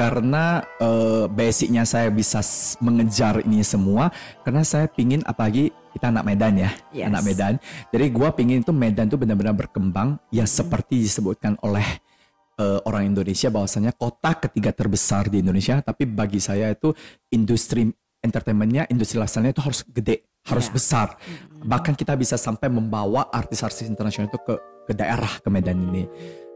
karena uh, basicnya saya bisa mengejar ini semua karena saya pingin apalagi kita anak Medan ya yes. anak Medan jadi gue pingin itu Medan itu benar-benar berkembang ya hmm. seperti disebutkan oleh uh, orang Indonesia bahwasanya kota ketiga terbesar di Indonesia tapi bagi saya itu industri entertainmentnya industri lasannya itu harus gede harus yeah. besar hmm. bahkan kita bisa sampai membawa artis-artis internasional itu ke ke daerah ke Medan ini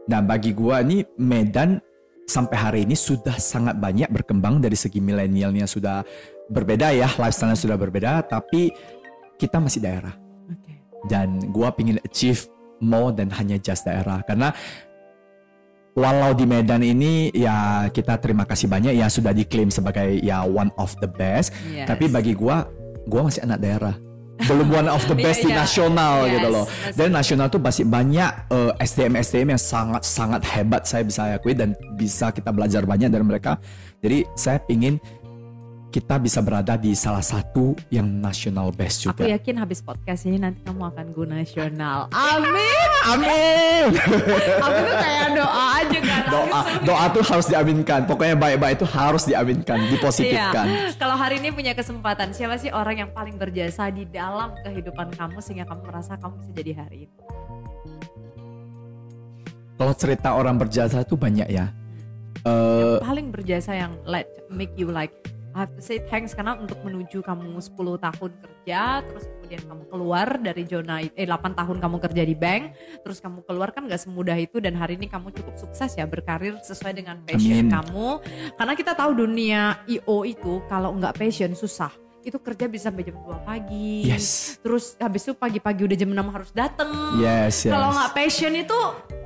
dan bagi gue ini Medan sampai hari ini sudah sangat banyak berkembang dari segi milenialnya sudah berbeda ya, lifestyle-nya sudah berbeda, tapi kita masih daerah. Okay. Dan gua pingin achieve more dan hanya just daerah karena walau di Medan ini ya kita terima kasih banyak ya sudah diklaim sebagai ya one of the best, yes. tapi bagi gua gua masih anak daerah belum one of the [laughs] best yeah, di yeah. nasional yes, gitu loh. Dan nasional tuh masih banyak uh, eh, SDM SDM yang sangat sangat hebat saya bisa akui dan bisa kita belajar banyak dari mereka. Jadi saya ingin kita bisa berada di salah satu yang nasional best juga. Aku yakin habis podcast ini nanti kamu akan go nasional. [laughs] Amin. Amin. Aku tuh kayak doa aja kan. Doa, doa tuh harus diaminkan. Pokoknya baik-baik itu harus diaminkan, dipositifkan. Iya. Kalau hari ini punya kesempatan, siapa sih orang yang paling berjasa di dalam kehidupan kamu sehingga kamu merasa kamu bisa jadi hari ini? Kalau cerita orang berjasa itu banyak ya. Uh, paling berjasa yang let make you like I have to say thanks karena untuk menuju kamu 10 tahun kerja terus kemudian kamu keluar dari zona eh 8 tahun kamu kerja di bank terus kamu keluar kan gak semudah itu dan hari ini kamu cukup sukses ya berkarir sesuai dengan passion Amin. kamu karena kita tahu dunia IO itu kalau nggak passion susah itu kerja bisa sampai jam 2 pagi. Yes. Terus habis itu pagi-pagi udah jam 6 harus dateng. Yes, yes. Kalau nggak passion itu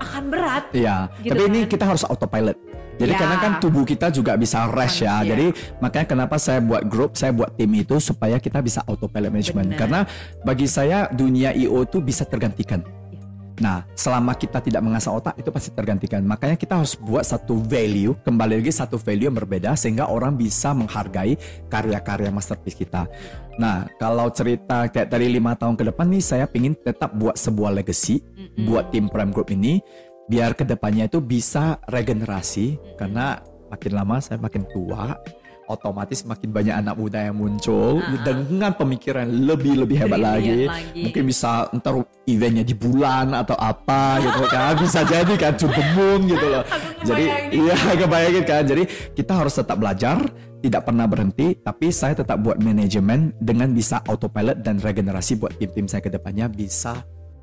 akan berat. Iya. Gitu Tapi kan? ini kita harus autopilot. Jadi ya. karena kan tubuh kita juga bisa rest ya. Jadi makanya kenapa saya buat grup, saya buat tim itu supaya kita bisa autopilot management. Bener. Karena bagi saya dunia IO itu bisa tergantikan. Ya. Nah, selama kita tidak mengasah otak itu pasti tergantikan. Makanya kita harus buat satu value, kembali lagi satu value yang berbeda sehingga orang bisa menghargai karya-karya masterpiece kita. Nah, kalau cerita kayak dari lima tahun ke depan nih, saya ingin tetap buat sebuah legacy mm -hmm. buat tim Prime Group ini biar ke depannya itu bisa regenerasi karena makin lama saya makin tua otomatis makin banyak anak muda yang muncul uh-huh. dengan pemikiran lebih lebih hebat lagi. lagi. Mungkin bisa ntar eventnya di bulan atau apa gitu kan. [laughs] Bisa jadi kan to gitu loh. Jadi iya kebayangin kan. Jadi kita harus tetap belajar tidak pernah berhenti tapi saya tetap buat manajemen dengan bisa autopilot dan regenerasi buat tim-tim saya ke depannya bisa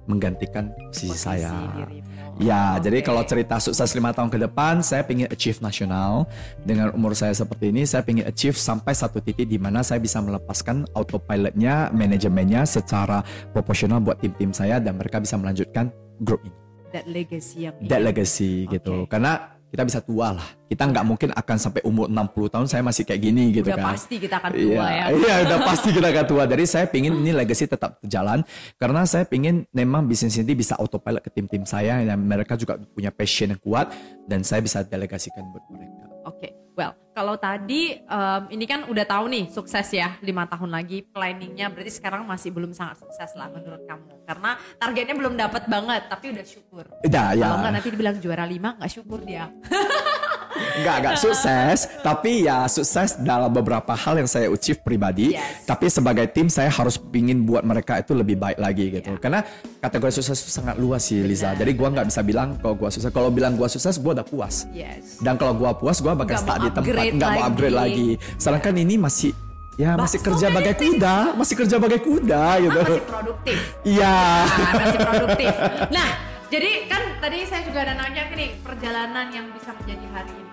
menggantikan sisi Posisi saya. Dirimu. Ya, okay. jadi kalau cerita sukses lima tahun ke depan, saya ingin achieve nasional. Dengan umur saya seperti ini, saya ingin achieve sampai satu titik di mana saya bisa melepaskan autopilotnya, manajemennya secara proporsional buat tim-tim saya dan mereka bisa melanjutkan grup ini. That legacy yang That legacy okay. gitu. Karena kita bisa tua lah. Kita nggak mungkin akan sampai umur 60 tahun saya masih kayak gini gitu udah kan. pasti kita akan tua iya, ya. [laughs] Iya, udah pasti kita akan tua. Jadi saya pingin ini legacy tetap jalan karena saya pingin memang bisnis ini bisa autopilot ke tim-tim saya dan mereka juga punya passion yang kuat dan saya bisa delegasikan buat mereka. Oke. Okay. Well, kalau tadi um, ini kan udah tahu nih sukses ya lima tahun lagi planningnya berarti sekarang masih belum sangat sukses lah menurut kamu karena targetnya belum dapat banget tapi udah syukur. Udah ya. Kalau nggak nanti dibilang juara lima nggak syukur dia. [laughs] Enggak, enggak sukses, tapi ya sukses dalam beberapa hal yang saya achieve pribadi. Yes. Tapi sebagai tim saya harus pingin buat mereka itu lebih baik lagi gitu. Yeah. Karena kategori sukses itu sangat luas sih Liza. Jadi gua nggak bisa bilang kalau gua sukses. Kalau bilang gua sukses, gua udah puas. Yes. Dan kalau gua puas, gua bakal start di tempat, nggak mau upgrade lagi. Sedangkan yeah. ini masih Ya masih kerja bagai kuda, masih kerja bagai kuda gitu. masih produktif. Iya. Nah, masih produktif. Nah, jadi kan tadi saya juga ada nanya nih perjalanan yang bisa menjadi hari ini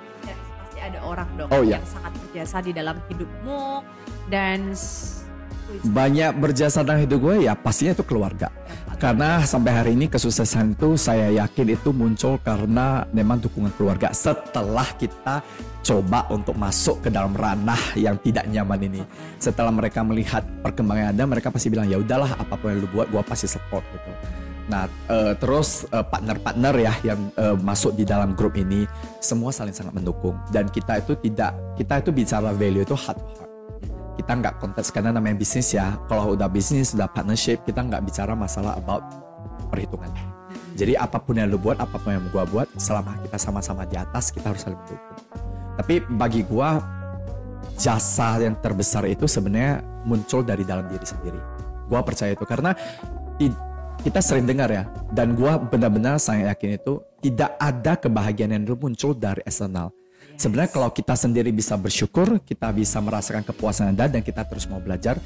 ada orang dong oh, iya. yang sangat berjasa di dalam hidupmu dan banyak berjasa dalam hidup gue ya pastinya itu keluarga. karena sampai hari ini kesuksesan itu saya yakin itu muncul karena memang dukungan keluarga setelah kita coba untuk masuk ke dalam ranah yang tidak nyaman ini. Setelah mereka melihat perkembangan ada, mereka pasti bilang ya udahlah apa pun yang lu buat, gua pasti support gitu. Nah, uh, terus uh, partner-partner ya yang uh, masuk di dalam grup ini semua saling sangat mendukung. Dan kita itu tidak kita itu bicara value itu heart to heart. Kita nggak konteks karena namanya bisnis ya. Kalau udah bisnis udah partnership kita nggak bicara masalah about perhitungan. Jadi apa pun yang lu buat apa pun yang gua buat selama kita sama-sama di atas kita harus saling mendukung. Tapi bagi gua jasa yang terbesar itu sebenarnya muncul dari dalam diri sendiri. Gua percaya itu karena kita sering dengar ya dan gua benar-benar saya yakin itu tidak ada kebahagiaan yang muncul dari eksternal Sebenarnya kalau kita sendiri bisa bersyukur, kita bisa merasakan kepuasan Anda dan kita terus mau belajar,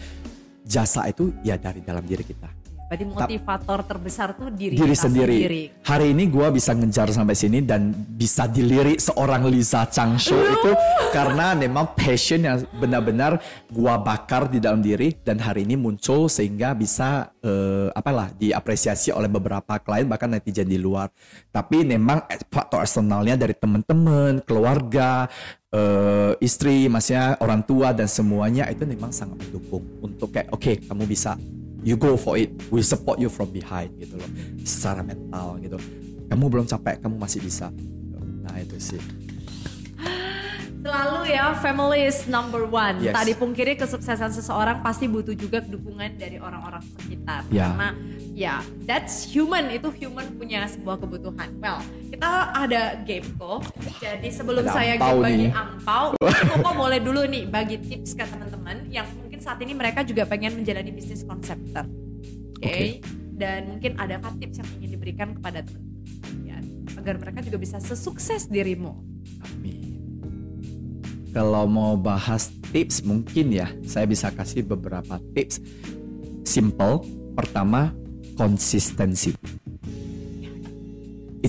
jasa itu ya dari dalam diri kita. Berarti motivator terbesar tuh diri, diri kita sendiri. sendiri. Hari ini gue bisa ngejar sampai sini dan bisa dilirik seorang Lisa Changsho itu karena memang passion yang benar-benar gue bakar di dalam diri dan hari ini muncul sehingga bisa uh, apalah diapresiasi oleh beberapa klien bahkan netizen di luar. Tapi memang faktor eksternalnya dari teman-teman, keluarga, uh, istri, maksudnya orang tua dan semuanya itu memang sangat mendukung untuk kayak oke okay, kamu bisa you go for it we support you from behind gitu loh secara mental gitu kamu belum capek kamu masih bisa nah itu sih Selalu ya, family is number one. Yes. Tak dipungkiri kesuksesan seseorang pasti butuh juga dukungan dari orang-orang sekitar. Ya. Karena ya, that's human. Itu human punya sebuah kebutuhan. Well, kita ada game kok. Jadi sebelum Ada saya bagi nih. angpau, [laughs] Koko boleh dulu nih bagi tips ke teman-teman yang saat ini mereka juga pengen menjalani bisnis konseptor. Oke. Oke. Dan mungkin adakah tips yang ingin diberikan kepada teman-teman ya, agar mereka juga bisa sesukses dirimu. Amin. Kalau mau bahas tips mungkin ya, saya bisa kasih beberapa tips. Simple. Pertama, konsistensi.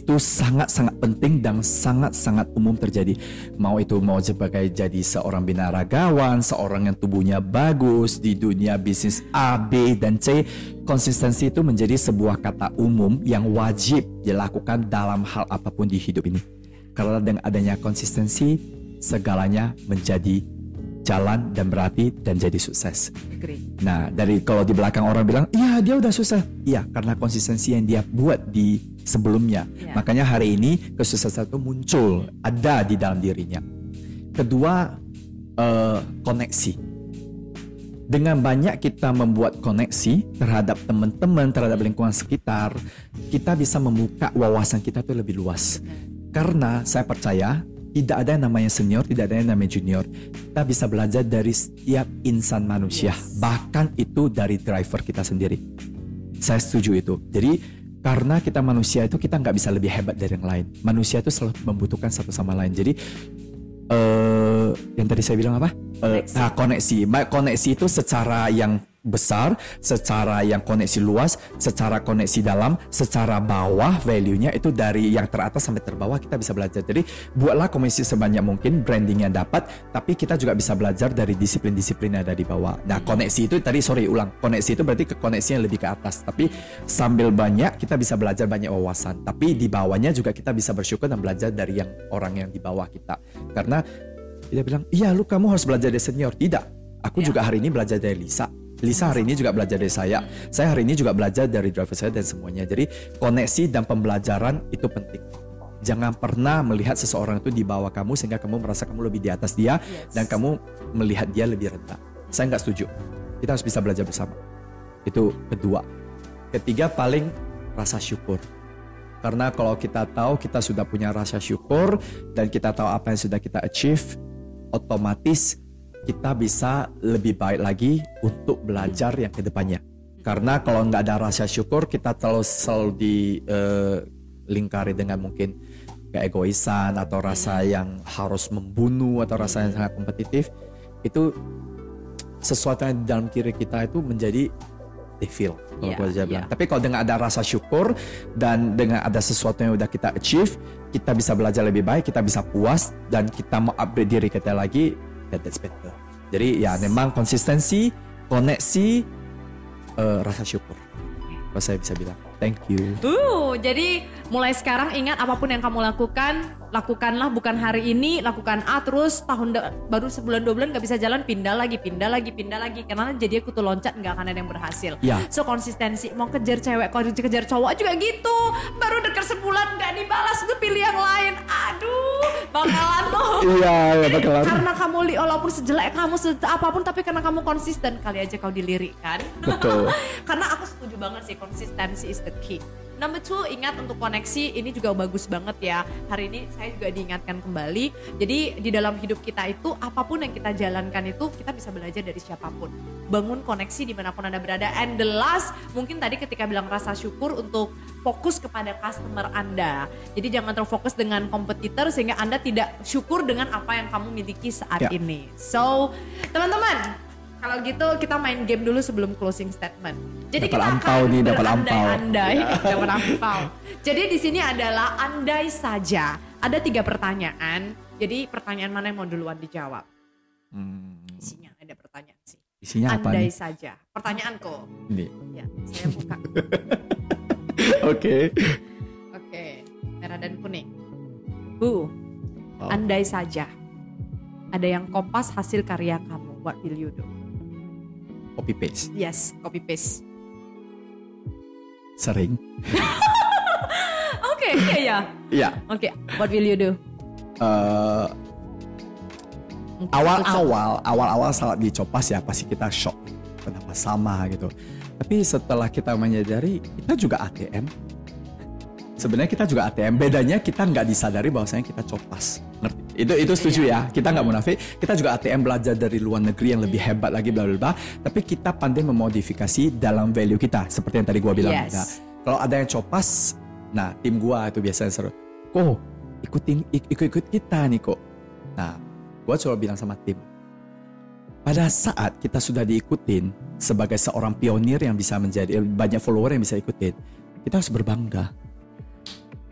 Itu sangat-sangat penting dan sangat-sangat umum terjadi. Mau itu mau sebagai jadi seorang binaragawan, seorang yang tubuhnya bagus di dunia bisnis A, B, dan C, konsistensi itu menjadi sebuah kata umum yang wajib dilakukan dalam hal apa pun di hidup ini. Karena dengan adanya konsistensi, segalanya menjadi jalan dan berarti dan jadi sukses. Agree. Nah, dari kalau di belakang orang bilang, iya dia udah sukses. Iya, karena konsistensi yang dia buat di sebelumnya. Iya. Makanya hari ini kesuksesan itu muncul, ada di dalam dirinya. Kedua, eh, koneksi. Dengan banyak kita membuat koneksi terhadap teman-teman, terhadap lingkungan sekitar, kita bisa membuka wawasan kita tuh lebih luas. Karena saya percaya tidak ada yang namanya senior, tidak ada yang namanya junior. Kita bisa belajar dari setiap insan manusia, bahkan itu dari driver kita sendiri. Saya setuju itu. Jadi karena kita manusia itu kita nggak bisa lebih hebat dari yang lain. Manusia itu selalu membutuhkan satu sama lain. Jadi eh yang tadi saya bilang apa? Eh, Koneksi. nah, koneksi. Baik, Koneksi itu secara yang besar, secara yang koneksi luas, secara koneksi dalam, secara bawah value-nya itu dari yang teratas sampai terbawah kita bisa belajar. Jadi buatlah koneksi sebanyak mungkin, brandingnya dapat, tapi kita juga bisa belajar dari disiplin-disiplin yang ada di bawah. Nah koneksi itu tadi sorry ulang, koneksi itu berarti ke koneksi yang lebih ke atas. Tapi sambil banyak kita bisa belajar banyak wawasan. Tapi di bawahnya juga kita bisa bersyukur dan belajar dari yang orang yang di bawah kita. Karena dia bilang, iya lu kamu harus belajar dari senior. Tidak, aku Ya. juga hari ini belajar dari Lisa. Lisa hari ini juga belajar dari saya. Saya hari ini juga belajar dari driver saya dan semuanya. Jadi koneksi dan pembelajaran itu penting. Jangan pernah melihat seseorang itu di bawah kamu sehingga kamu merasa kamu lebih di atas dia Yes. dan kamu melihat dia lebih rendah. Saya nggak setuju. Kita harus bisa belajar bersama. Itu kedua. Ketiga paling rasa syukur. Karena kalau kita tahu kita sudah punya rasa syukur dan kita tahu apa yang sudah kita achieve, otomatis kita bisa lebih baik lagi untuk belajar yang ke depannya. Karena kalau nggak ada rasa syukur, kita terlalu selalu dilingkari dengan mungkin keegoisan atau rasa yang harus membunuh atau rasa yang sangat kompetitif. Itu sesuatu yang di dalam kiri kita itu menjadi devil kalau saya iya. bilang. Tapi kalau dengan ada rasa syukur dan dengan ada sesuatu yang udah kita achieve, kita bisa belajar lebih baik, kita bisa puas dan kita mau upgrade diri kita lagi, that that's better. Jadi ya memang konsistensi, koneksi, eh, rasa syukur. apa saya bisa bilang thank you Uh, jadi mulai sekarang ingat apa pun yang kamu lakukan, lakukanlah bukan hari ini, lakukan A terus tahun baru sebulan dua bulan gak bisa jalan, pindah lagi, pindah lagi, pindah lagi. Karena jadi kutu loncat nggak akan ada yang berhasil. Ya. So konsistensi, mau kejar cewek, kalau kejar cowok juga gitu. Baru dekat sebulan gak dibalas, gue pilih yang lain. Aduh, bakalan lo. [laughs] iya ya bakalan Karena kamu li, walaupun sejelek kamu se apa pun, tapi karena kamu konsisten kali aja kau dilirik kan. betul [laughs] Karena aku setuju banget sih konsistensi is the key. Number two, ingat untuk koneksi ini juga bagus banget ya. Hari ini saya juga diingatkan kembali. Jadi di dalam hidup kita itu apa pun yang kita jalankan itu kita bisa belajar dari siapa pun. Bangun koneksi di mana pun anda berada. And the last, mungkin tadi ketika bilang rasa syukur untuk fokus kepada customer anda. Jadi jangan terfokus dengan kompetitor sehingga anda tidak syukur dengan apa yang kamu miliki saat Ya. ini. So teman-teman kalau gitu kita main game dulu sebelum closing statement. Jadi Dapat kita ampau akan nih, dapat ampau. berandai-andai, [laughs] dapat ampau. Jadi di sini adalah andai saja. Ada tiga pertanyaan. Jadi pertanyaan mana yang mau duluan dijawab? Hmm, Isinya ada pertanyaan sih. isinya apa andai saja. Pertanyaanku. ini Ya, saya buka. [laughs] oke Oke, merah dan kuning. Bu, Wow. andai saja ada yang kompas hasil karya kamu. What will you do? Copy paste. Yes, copy paste. sering. Oke, iya ya. Iya Oke, what will you do? Mungkin awal-awal awal-awal saat dicopas ya pasti kita shock. Kenapa sama gitu. Tapi setelah kita menyadari kita juga ATM sebenarnya kita juga ATM bedanya kita nggak disadari bahwasanya kita copas itu itu setuju ya. Kita nggak munafik. Kita juga ATM belajar dari luar negeri yang lebih hebat lagi bla bla bla. Tapi kita pandai memodifikasi dalam value kita seperti yang tadi gua bilang Yes. Nah, kalau ada yang copas nah tim gua itu biasanya seru. Kok ikutin ik- ikut-ikut kita nih kok nah gua coba bilang sama tim. Pada saat kita sudah diikutin sebagai seorang pionir yang bisa menjadi banyak follower yang bisa ikutin kita harus berbangga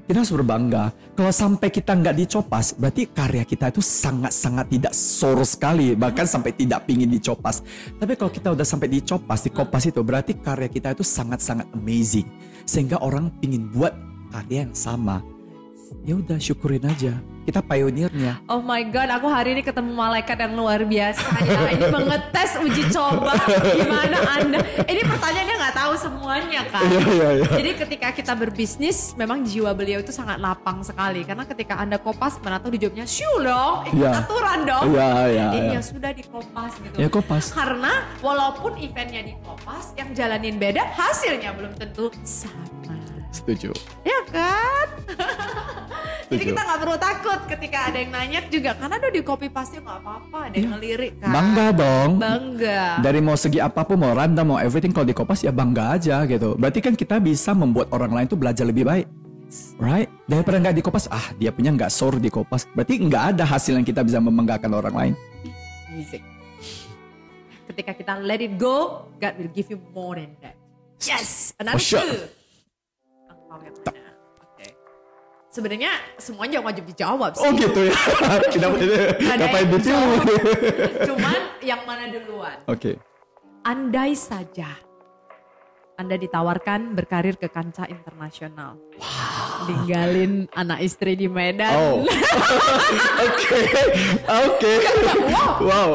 kita harus berbangga. Kalau sampai kita nggak dicopas berarti karya kita itu sangat-sangat tidak soro sekali bahkan sampai tidak pingin dicopas. Tapi kalau kita udah sampai dicopas dikopas itu berarti karya kita itu sangat-sangat amazing. Sehingga orang pingin buat karya yang sama ya udah syukurin aja kita pionirnya Oh my god, aku hari ini ketemu malaikat yang luar biasa ya. Ini mengetes uji coba gimana Anda. Ini pertanyaannya nggak tahu semuanya kan. Iya, iya, iya. Jadi ketika kita berbisnis, memang jiwa beliau itu sangat lapang sekali. Karena ketika Anda kopas, mana tahu dijawabnya, syu dong, ikut Iya. aturan dong. Iya, iya, Ini iya. ya sudah dikopas gitu. Ya, kopas. Karena walaupun eventnya dikopas, yang jalanin beda, hasilnya belum tentu sama. Setuju Ya kan? [laughs] Jadi kita nggak perlu takut ketika ada yang nanya juga karena udah di copy paste nggak apa-apa, ada yang ngelirik kan. bangga dong Bangga. dari mau segi apa pun mau random mau everything kalau di kopas ya bangga aja gitu berarti kan kita bisa membuat orang lain tuh belajar lebih baik right daripada nggak di kopas ah dia punya nggak sor di kopas berarti nggak ada hasil yang kita bisa membanggakan orang lain Music. Ketika kita let it go, God will give you more than that. Yes, another For sure. two. Angpau yang mana? Oke. Sebenarnya semuanya wajib dijawab sih. oh gitu ya [laughs] kenapa yang detail jawab. oke Cuman yang mana duluan? Andai saja Anda ditawarkan berkarir ke kancah internasional. Ninggalin anak istri di Medan. oh [laughs] oke oke wow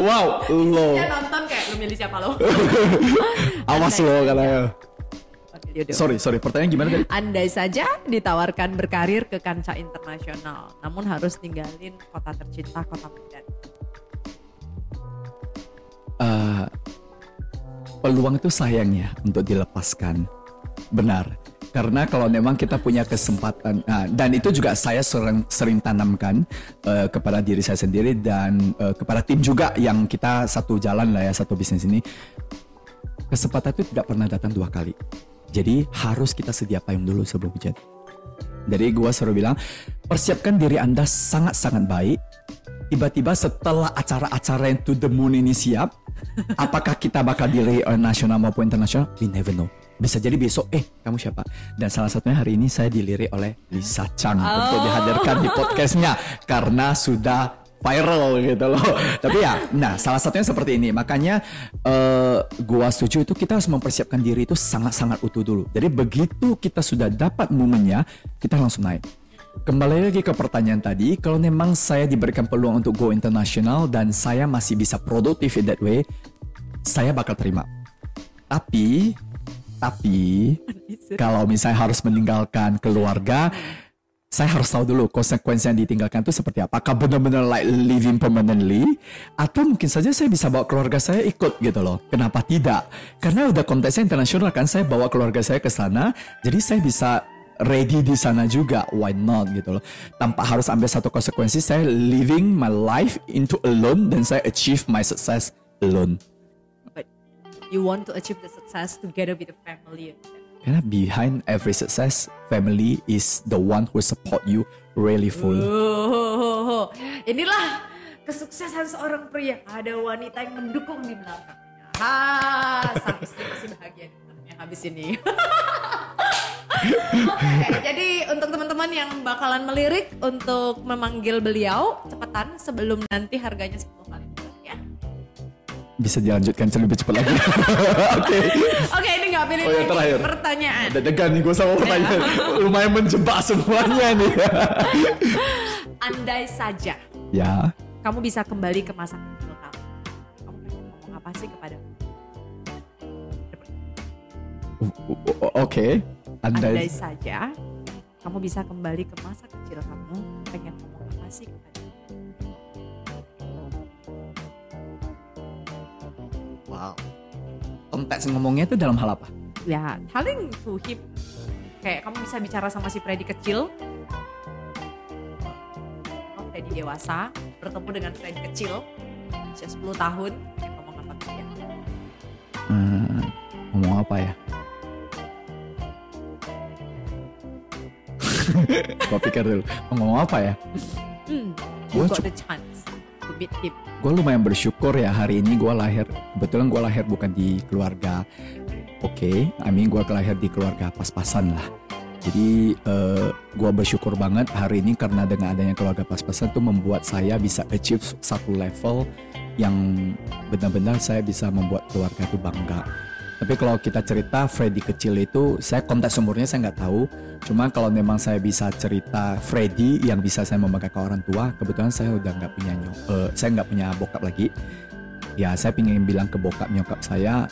wow [laughs] lo Dia nonton kayak lu milih siapa lo? awas lo katanya What sorry sorry pertanyaan gimana tadi Andai saja ditawarkan berkarir ke kancah internasional, namun harus ninggalin kota tercinta, kota Medan. Eh, peluang itu sayangnya untuk dilepaskan. Benar. Karena kalau memang kita punya kesempatan nah, dan itu juga saya sering sering tanamkan eh, kepada diri saya sendiri dan eh, kepada tim juga yang kita satu jalan lah ya satu bisnis ini. Kesempatan itu tidak pernah datang dua kali. Jadi harus kita sedia payung dulu sebelum hujan. Jadi gua selalu bilang persiapkan diri Anda sangat-sangat baik. Tiba-tiba setelah acara-acara yang to the moon ini siap, [laughs] apakah kita bakal dilirik oleh nasional maupun internasional? We never know. Bisa jadi besok, eh kamu siapa? Dan salah satunya hari ini saya dilirik oleh Lisa Chang untuk Oh. dihadirkan di podcastnya karena sudah viral gitu loh. [laughs] Tapi ya, nah salah satunya seperti ini. Makanya uh, gua setuju itu kita harus mempersiapkan diri itu sangat-sangat utuh dulu. Jadi begitu kita sudah dapat momennya, kita langsung naik. Kembali lagi ke pertanyaan tadi, kalau memang saya diberikan peluang untuk go international dan saya masih bisa produktif in that way, saya bakal terima. Tapi, tapi kalau misalnya harus meninggalkan keluarga, saya harus tahu dulu konsekuensi yang ditinggalkan itu seperti apa. Apakah benar-benar like living permanently atau mungkin saja saya bisa bawa keluarga saya ikut gitu loh. Kenapa tidak? Karena udah konteksnya internasional kan saya bawa keluarga saya ke sana, jadi saya bisa ready di sana juga. Why not gitu loh. Tanpa harus ambil satu konsekuensi saya living my life into alone dan saya achieve my success alone. But you want to achieve the success together with the family. Karena behind every success, family is the one who support you really full. Oh, inilah kesuksesan seorang pria. Ada wanita yang mendukung di belakangnya. Ha, sang istri pasti bahagia dengarnya habis ini. Oke, jadi untuk teman-teman yang bakalan melirik untuk memanggil beliau cepetan sebelum nanti harganya 10 kali lipat ya. Bisa dilanjutkan lebih cepat lagi. [laughs] Oke. Oke, nggak pilih Oh, lagi terakhir. pertanyaan. Udah degan nih gue sama pertanyaan. [laughs] Lumayan menjebak semuanya nih. [laughs] Andai saja ya. kamu bisa kembali ke masa kecil kamu. Kamu pengen ngomong apa sih kepada Oke. Andai Andai saja kamu bisa kembali ke masa kecil kamu, pengen ngomong apa sih kepada Wow. Konteks ngomongnya itu dalam hal apa? ya telling to him kayak kamu bisa bicara sama si Freddy kecil oh, Freddy dewasa bertemu dengan Freddy kecil usia 10 tahun pengen ngomong apa ke dia Hmm, ngomong apa ya? [laughs] Gua pikir dulu. Ngomong apa ya? hmm, you got the chance gue lumayan bersyukur ya hari ini gue lahir. Kebetulan gue lahir bukan di keluarga oke I mean gue lahir di keluarga pas-pasan lah. Jadi eh, gue bersyukur banget hari ini karena dengan adanya keluarga pas-pasan tuh membuat saya bisa achieve satu level yang benar-benar saya bisa membuat keluarga itu bangga tapi kalau kita cerita Freddy kecil itu saya konteks umurnya saya nggak tahu. Cuma kalau memang saya bisa cerita Freddy yang bisa saya membanggakan orang tua kebetulan saya udah nggak punya nyok eh, saya nggak punya bokap lagi. Ya saya pingin bilang ke bokap nyokap saya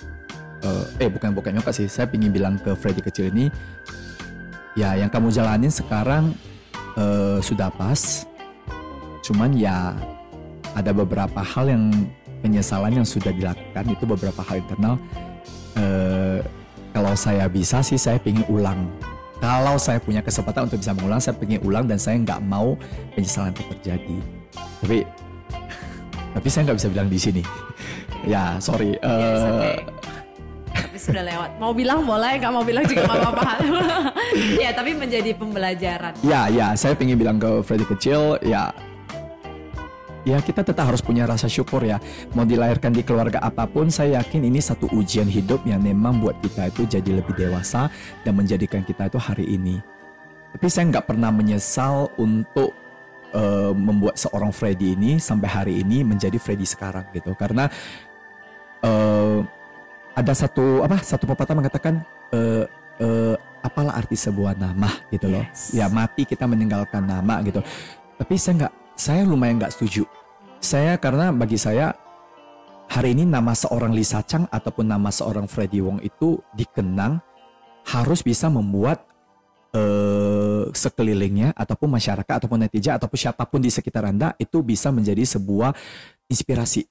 eh, eh bukan bokap nyokap sih saya pingin bilang ke Freddy kecil ini ya yang kamu jalanin sekarang eh, sudah pas. Cuman ya ada beberapa hal yang penyesalan yang sudah dilakukan itu beberapa hal internal eh, kalau saya bisa sih saya pingin ulang. Kalau saya punya kesempatan untuk bisa mengulang saya pingin ulang dan saya nggak mau penyesalan itu terjadi. Tapi tapi saya nggak bisa bilang di sini. [laughs] Ya sorry eh, okay. tapi sudah lewat. Mau bilang boleh nggak mau bilang juga nggak apa-apa. [laughs] Ya tapi menjadi pembelajaran. Ya, ya, saya pengen bilang ke Freddy kecil, ya, ya kita tetap harus punya rasa syukur ya. Mau dilahirkan di keluarga apa pun, saya yakin ini satu ujian hidup yang memang buat kita itu jadi lebih dewasa dan menjadikan kita itu hari ini. Tapi saya nggak pernah menyesal untuk eh, membuat seorang Freddy ini sampai hari ini menjadi Freddy sekarang gitu. Karena eh, ada satu apa satu pepatah mengatakan eh, eh, apalah arti sebuah nama gitu loh. Yes. Ya mati kita meninggalkan nama gitu. Tapi saya nggak, saya lumayan nggak setuju. Saya karena bagi saya hari ini nama seorang Lisa Chang ataupun nama seorang Freddy Wong itu dikenang harus bisa membuat eh, sekelilingnya ataupun masyarakat ataupun netizen ataupun siapa pun di sekitar anda itu bisa menjadi sebuah inspirasi.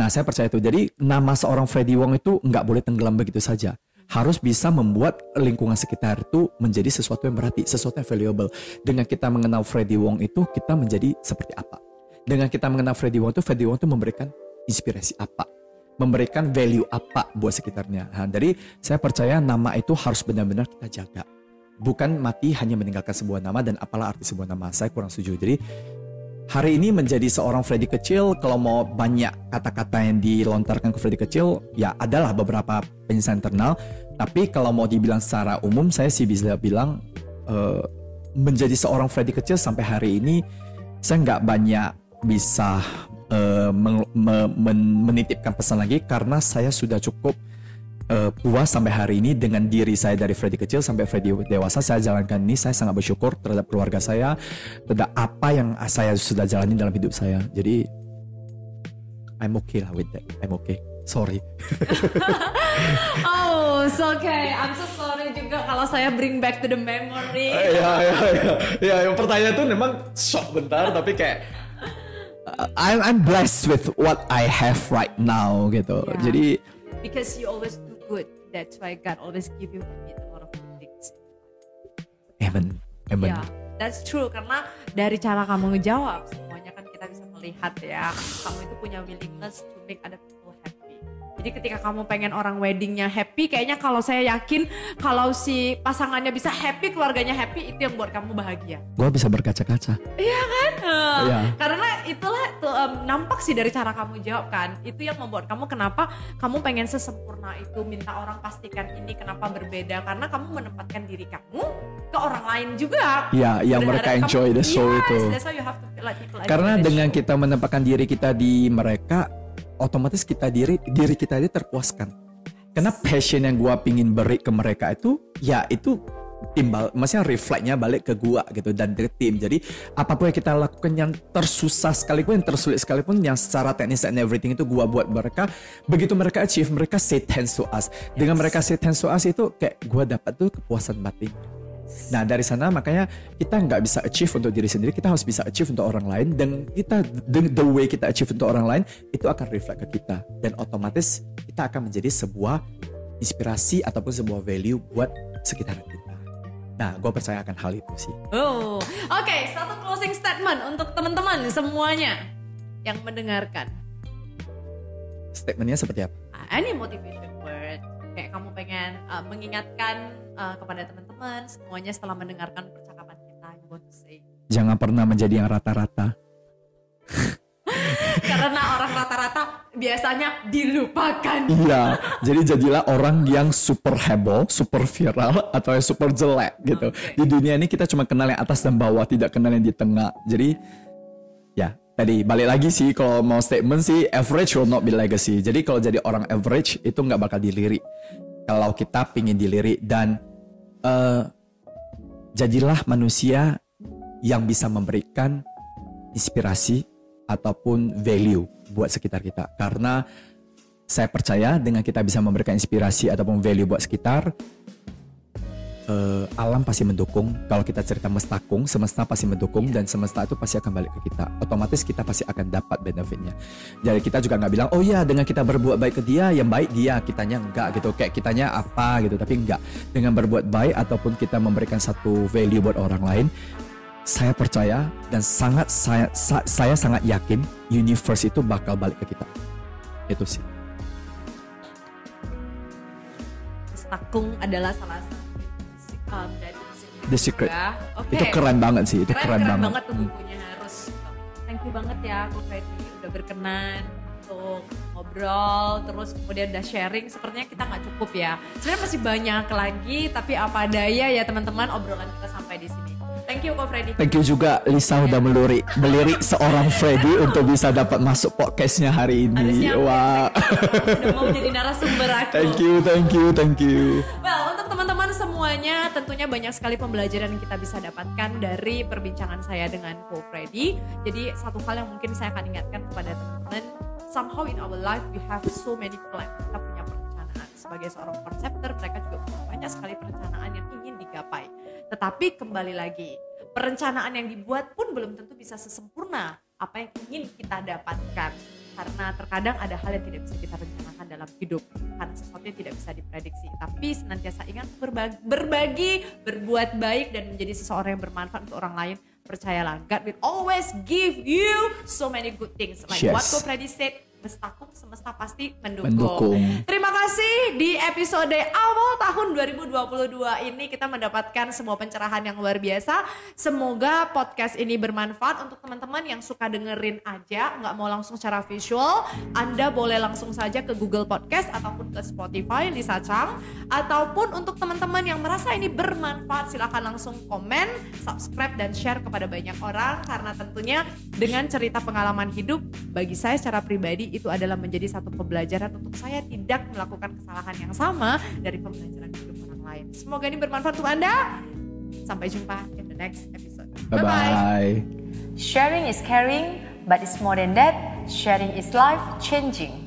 Nah saya percaya itu. Jadi nama seorang Freddy Wong itu nggak boleh tenggelam begitu saja. Harus bisa membuat lingkungan sekitar itu menjadi sesuatu yang berarti, sesuatu yang valuable. Dengan kita mengenal Freddy Wong itu kita menjadi seperti apa? Dengan kita mengenal Freddy Wong itu, Freddy Wong itu memberikan inspirasi apa? Memberikan value apa buat sekitarnya. Nah, jadi saya percaya nama itu harus benar-benar kita jaga. Bukan mati hanya meninggalkan sebuah nama dan apalah arti sebuah nama. Saya kurang setuju. Jadi hari ini menjadi seorang Freddy kecil kalau mau banyak kata-kata yang dilontarkan ke Freddy kecil ya adalah beberapa penyesalan internal tapi kalau mau dibilang secara umum saya sih bisa bilang eh, menjadi seorang Freddy kecil sampai hari ini saya nggak banyak bisa uh, meng- me- men- menitipkan pesan lagi karena saya sudah cukup uh, puas sampai hari ini dengan diri saya dari Freddy kecil sampai Freddy dewasa. Saya jalankan ini saya sangat bersyukur terhadap keluarga saya terhadap apa yang saya sudah jalani dalam hidup saya. Jadi I'm okay lah with that. I'm okay sorry [laughs] Oh, it's okay. I'm so sorry juga kalau saya bring back to the memory. Iya iya iya. Ya, yang pertanyaan tuh memang shock bentar tapi kayak uh, I'm I'm blessed with what I have right now gitu. Yeah. Jadi Because you always do good. That's why God always give you a lot of good things. amen. Amen. Ya, that's true karena dari cara kamu ngejawab semuanya kan kita bisa melihat ya kamu itu punya willingness to make other. Jadi ketika kamu pengen orang weddingnya happy, kayaknya kalau saya yakin kalau si pasangannya bisa happy, keluarganya happy, itu yang buat kamu bahagia. Gua bisa berkaca-kaca. Iya kan? Iya. Karena itulah tuh, em, nampak sih dari cara kamu jawab kan. Itu yang membuat kamu kenapa kamu pengen sesempurna itu minta orang pastikan ini kenapa berbeda karena kamu menempatkan diri kamu ke orang lain juga. Iya, yang mereka enjoy the show yes, itu. That's why you have to people enjoy Karena dengan show. kita menempatkan diri kita di mereka, otomatis kita diri diri kita ini terpuaskan. Karena passion yang gua pingin beri ke mereka itu, ya itu timbal, maksudnya reflektnya balik ke gua gitu dan dari tim. Jadi apa pun yang kita lakukan yang tersusah sekalipun, yang tersulit sekalipun, yang secara teknis and everything itu gua buat mereka. Begitu mereka achieve, mereka say thanks to us. Dengan mereka say thanks to us itu kayak gua dapat tuh kepuasan batin. Nah dari sana makanya kita nggak bisa achieve untuk diri sendiri, kita harus bisa achieve untuk orang lain dan kita the, the way kita achieve untuk orang lain itu akan reflect ke kita dan otomatis kita akan menjadi sebuah inspirasi ataupun sebuah value buat sekitar kita. Nah gue percaya akan hal itu sih. Oh, oke. satu closing statement untuk teman-teman semuanya yang mendengarkan. Statementnya seperti apa? Any motivation word, kayak kamu pengen uh, mengingatkan uh, kepada teman-teman semuanya setelah mendengarkan percakapan kita, you want to say. Jangan pernah menjadi yang rata-rata. [laughs] Karena orang rata-rata biasanya dilupakan. Iya, jadi jadilah orang yang super heboh, super viral, atau yang super jelek gitu. Oke. Di dunia ini kita cuma kenal yang atas dan bawah, tidak kenal yang di tengah. Jadi, ya tadi balik lagi sih kalau mau statement sih average will not be legacy. Jadi kalau jadi orang average itu nggak bakal dilirik. Kalau kita pingin dilirik dan eh, jadilah manusia yang bisa memberikan inspirasi ataupun value buat sekitar kita. Karena saya percaya dengan kita bisa memberikan inspirasi ataupun value buat sekitar, eh, alam pasti mendukung. Kalau kita cerita mestakung, semesta pasti mendukung dan semesta itu pasti akan balik ke kita. Otomatis kita pasti akan dapat benefitnya. Jadi kita juga nggak bilang, oh ya dengan kita berbuat baik ke dia, yang baik dia, kitanya enggak gitu. Kayak kitanya apa gitu, tapi enggak. Dengan berbuat baik ataupun kita memberikan satu value buat orang lain, saya percaya dan sangat saya sa- saya sangat yakin universe itu bakal balik ke kita. Itu sih. Stakung adalah salah satu um, dari The Secret. juga. Oke. Itu keren banget sih, itu keren, keren, keren banget. banget tuh bukunya harus thank you banget ya Ko Freddy udah berkenan untuk ngobrol terus kemudian udah sharing sepertinya kita nggak cukup ya sebenarnya masih banyak lagi tapi apa daya ya teman-teman obrolan kita sampai di sini thank you Ko Freddy Thank you juga Lisa udah melirik melirik seorang Freddy [laughs] untuk bisa dapat masuk podcastnya hari ini. Wah. udah mau jadi narasumber aku Thank you, thank you, thank you. [laughs] Semuanya, tentunya banyak sekali pembelajaran yang kita bisa dapatkan dari perbincangan saya dengan Ko Freddy. Jadi satu hal yang mungkin saya akan ingatkan kepada teman-teman, somehow in our life we have so many plan. Kita punya perencanaan. Sebagai seorang konseptor, mereka juga punya banyak sekali perencanaan yang ingin digapai. Tetapi kembali lagi, perencanaan yang dibuat pun belum tentu bisa sesempurna apa yang ingin kita dapatkan karena terkadang ada hal yang tidak bisa kita rencanakan dalam hidup. Karena sesuatu yang tidak bisa diprediksi. Tapi senantiasa ingat berbagi, berbagi berbuat baik dan menjadi seseorang yang bermanfaat untuk orang lain. Percayalah God will always give you so many good things. Like Yes. what Freddy said Bestakung semesta pasti mendukung. Mendukung. Terima kasih di episode awal tahun 2022 ini kita mendapatkan sebuah pencerahan yang luar biasa. Semoga podcast ini bermanfaat untuk teman-teman yang suka dengerin aja, nggak mau langsung secara visual. Anda boleh langsung saja ke Google Podcast ataupun ke Spotify Lisa Chang. Ataupun untuk teman-teman yang merasa ini bermanfaat, silakan langsung komen, subscribe dan share kepada banyak orang karena tentunya dengan cerita pengalaman hidup bagi saya secara pribadi itu adalah menjadi satu pembelajaran untuk saya tidak melakukan kesalahan yang sama dari pembelajaran hidup orang lain. Semoga ini bermanfaat untuk Anda. Sampai jumpa in the next episode. Bye bye. Sharing is caring, but it's more than that. Sharing is life changing.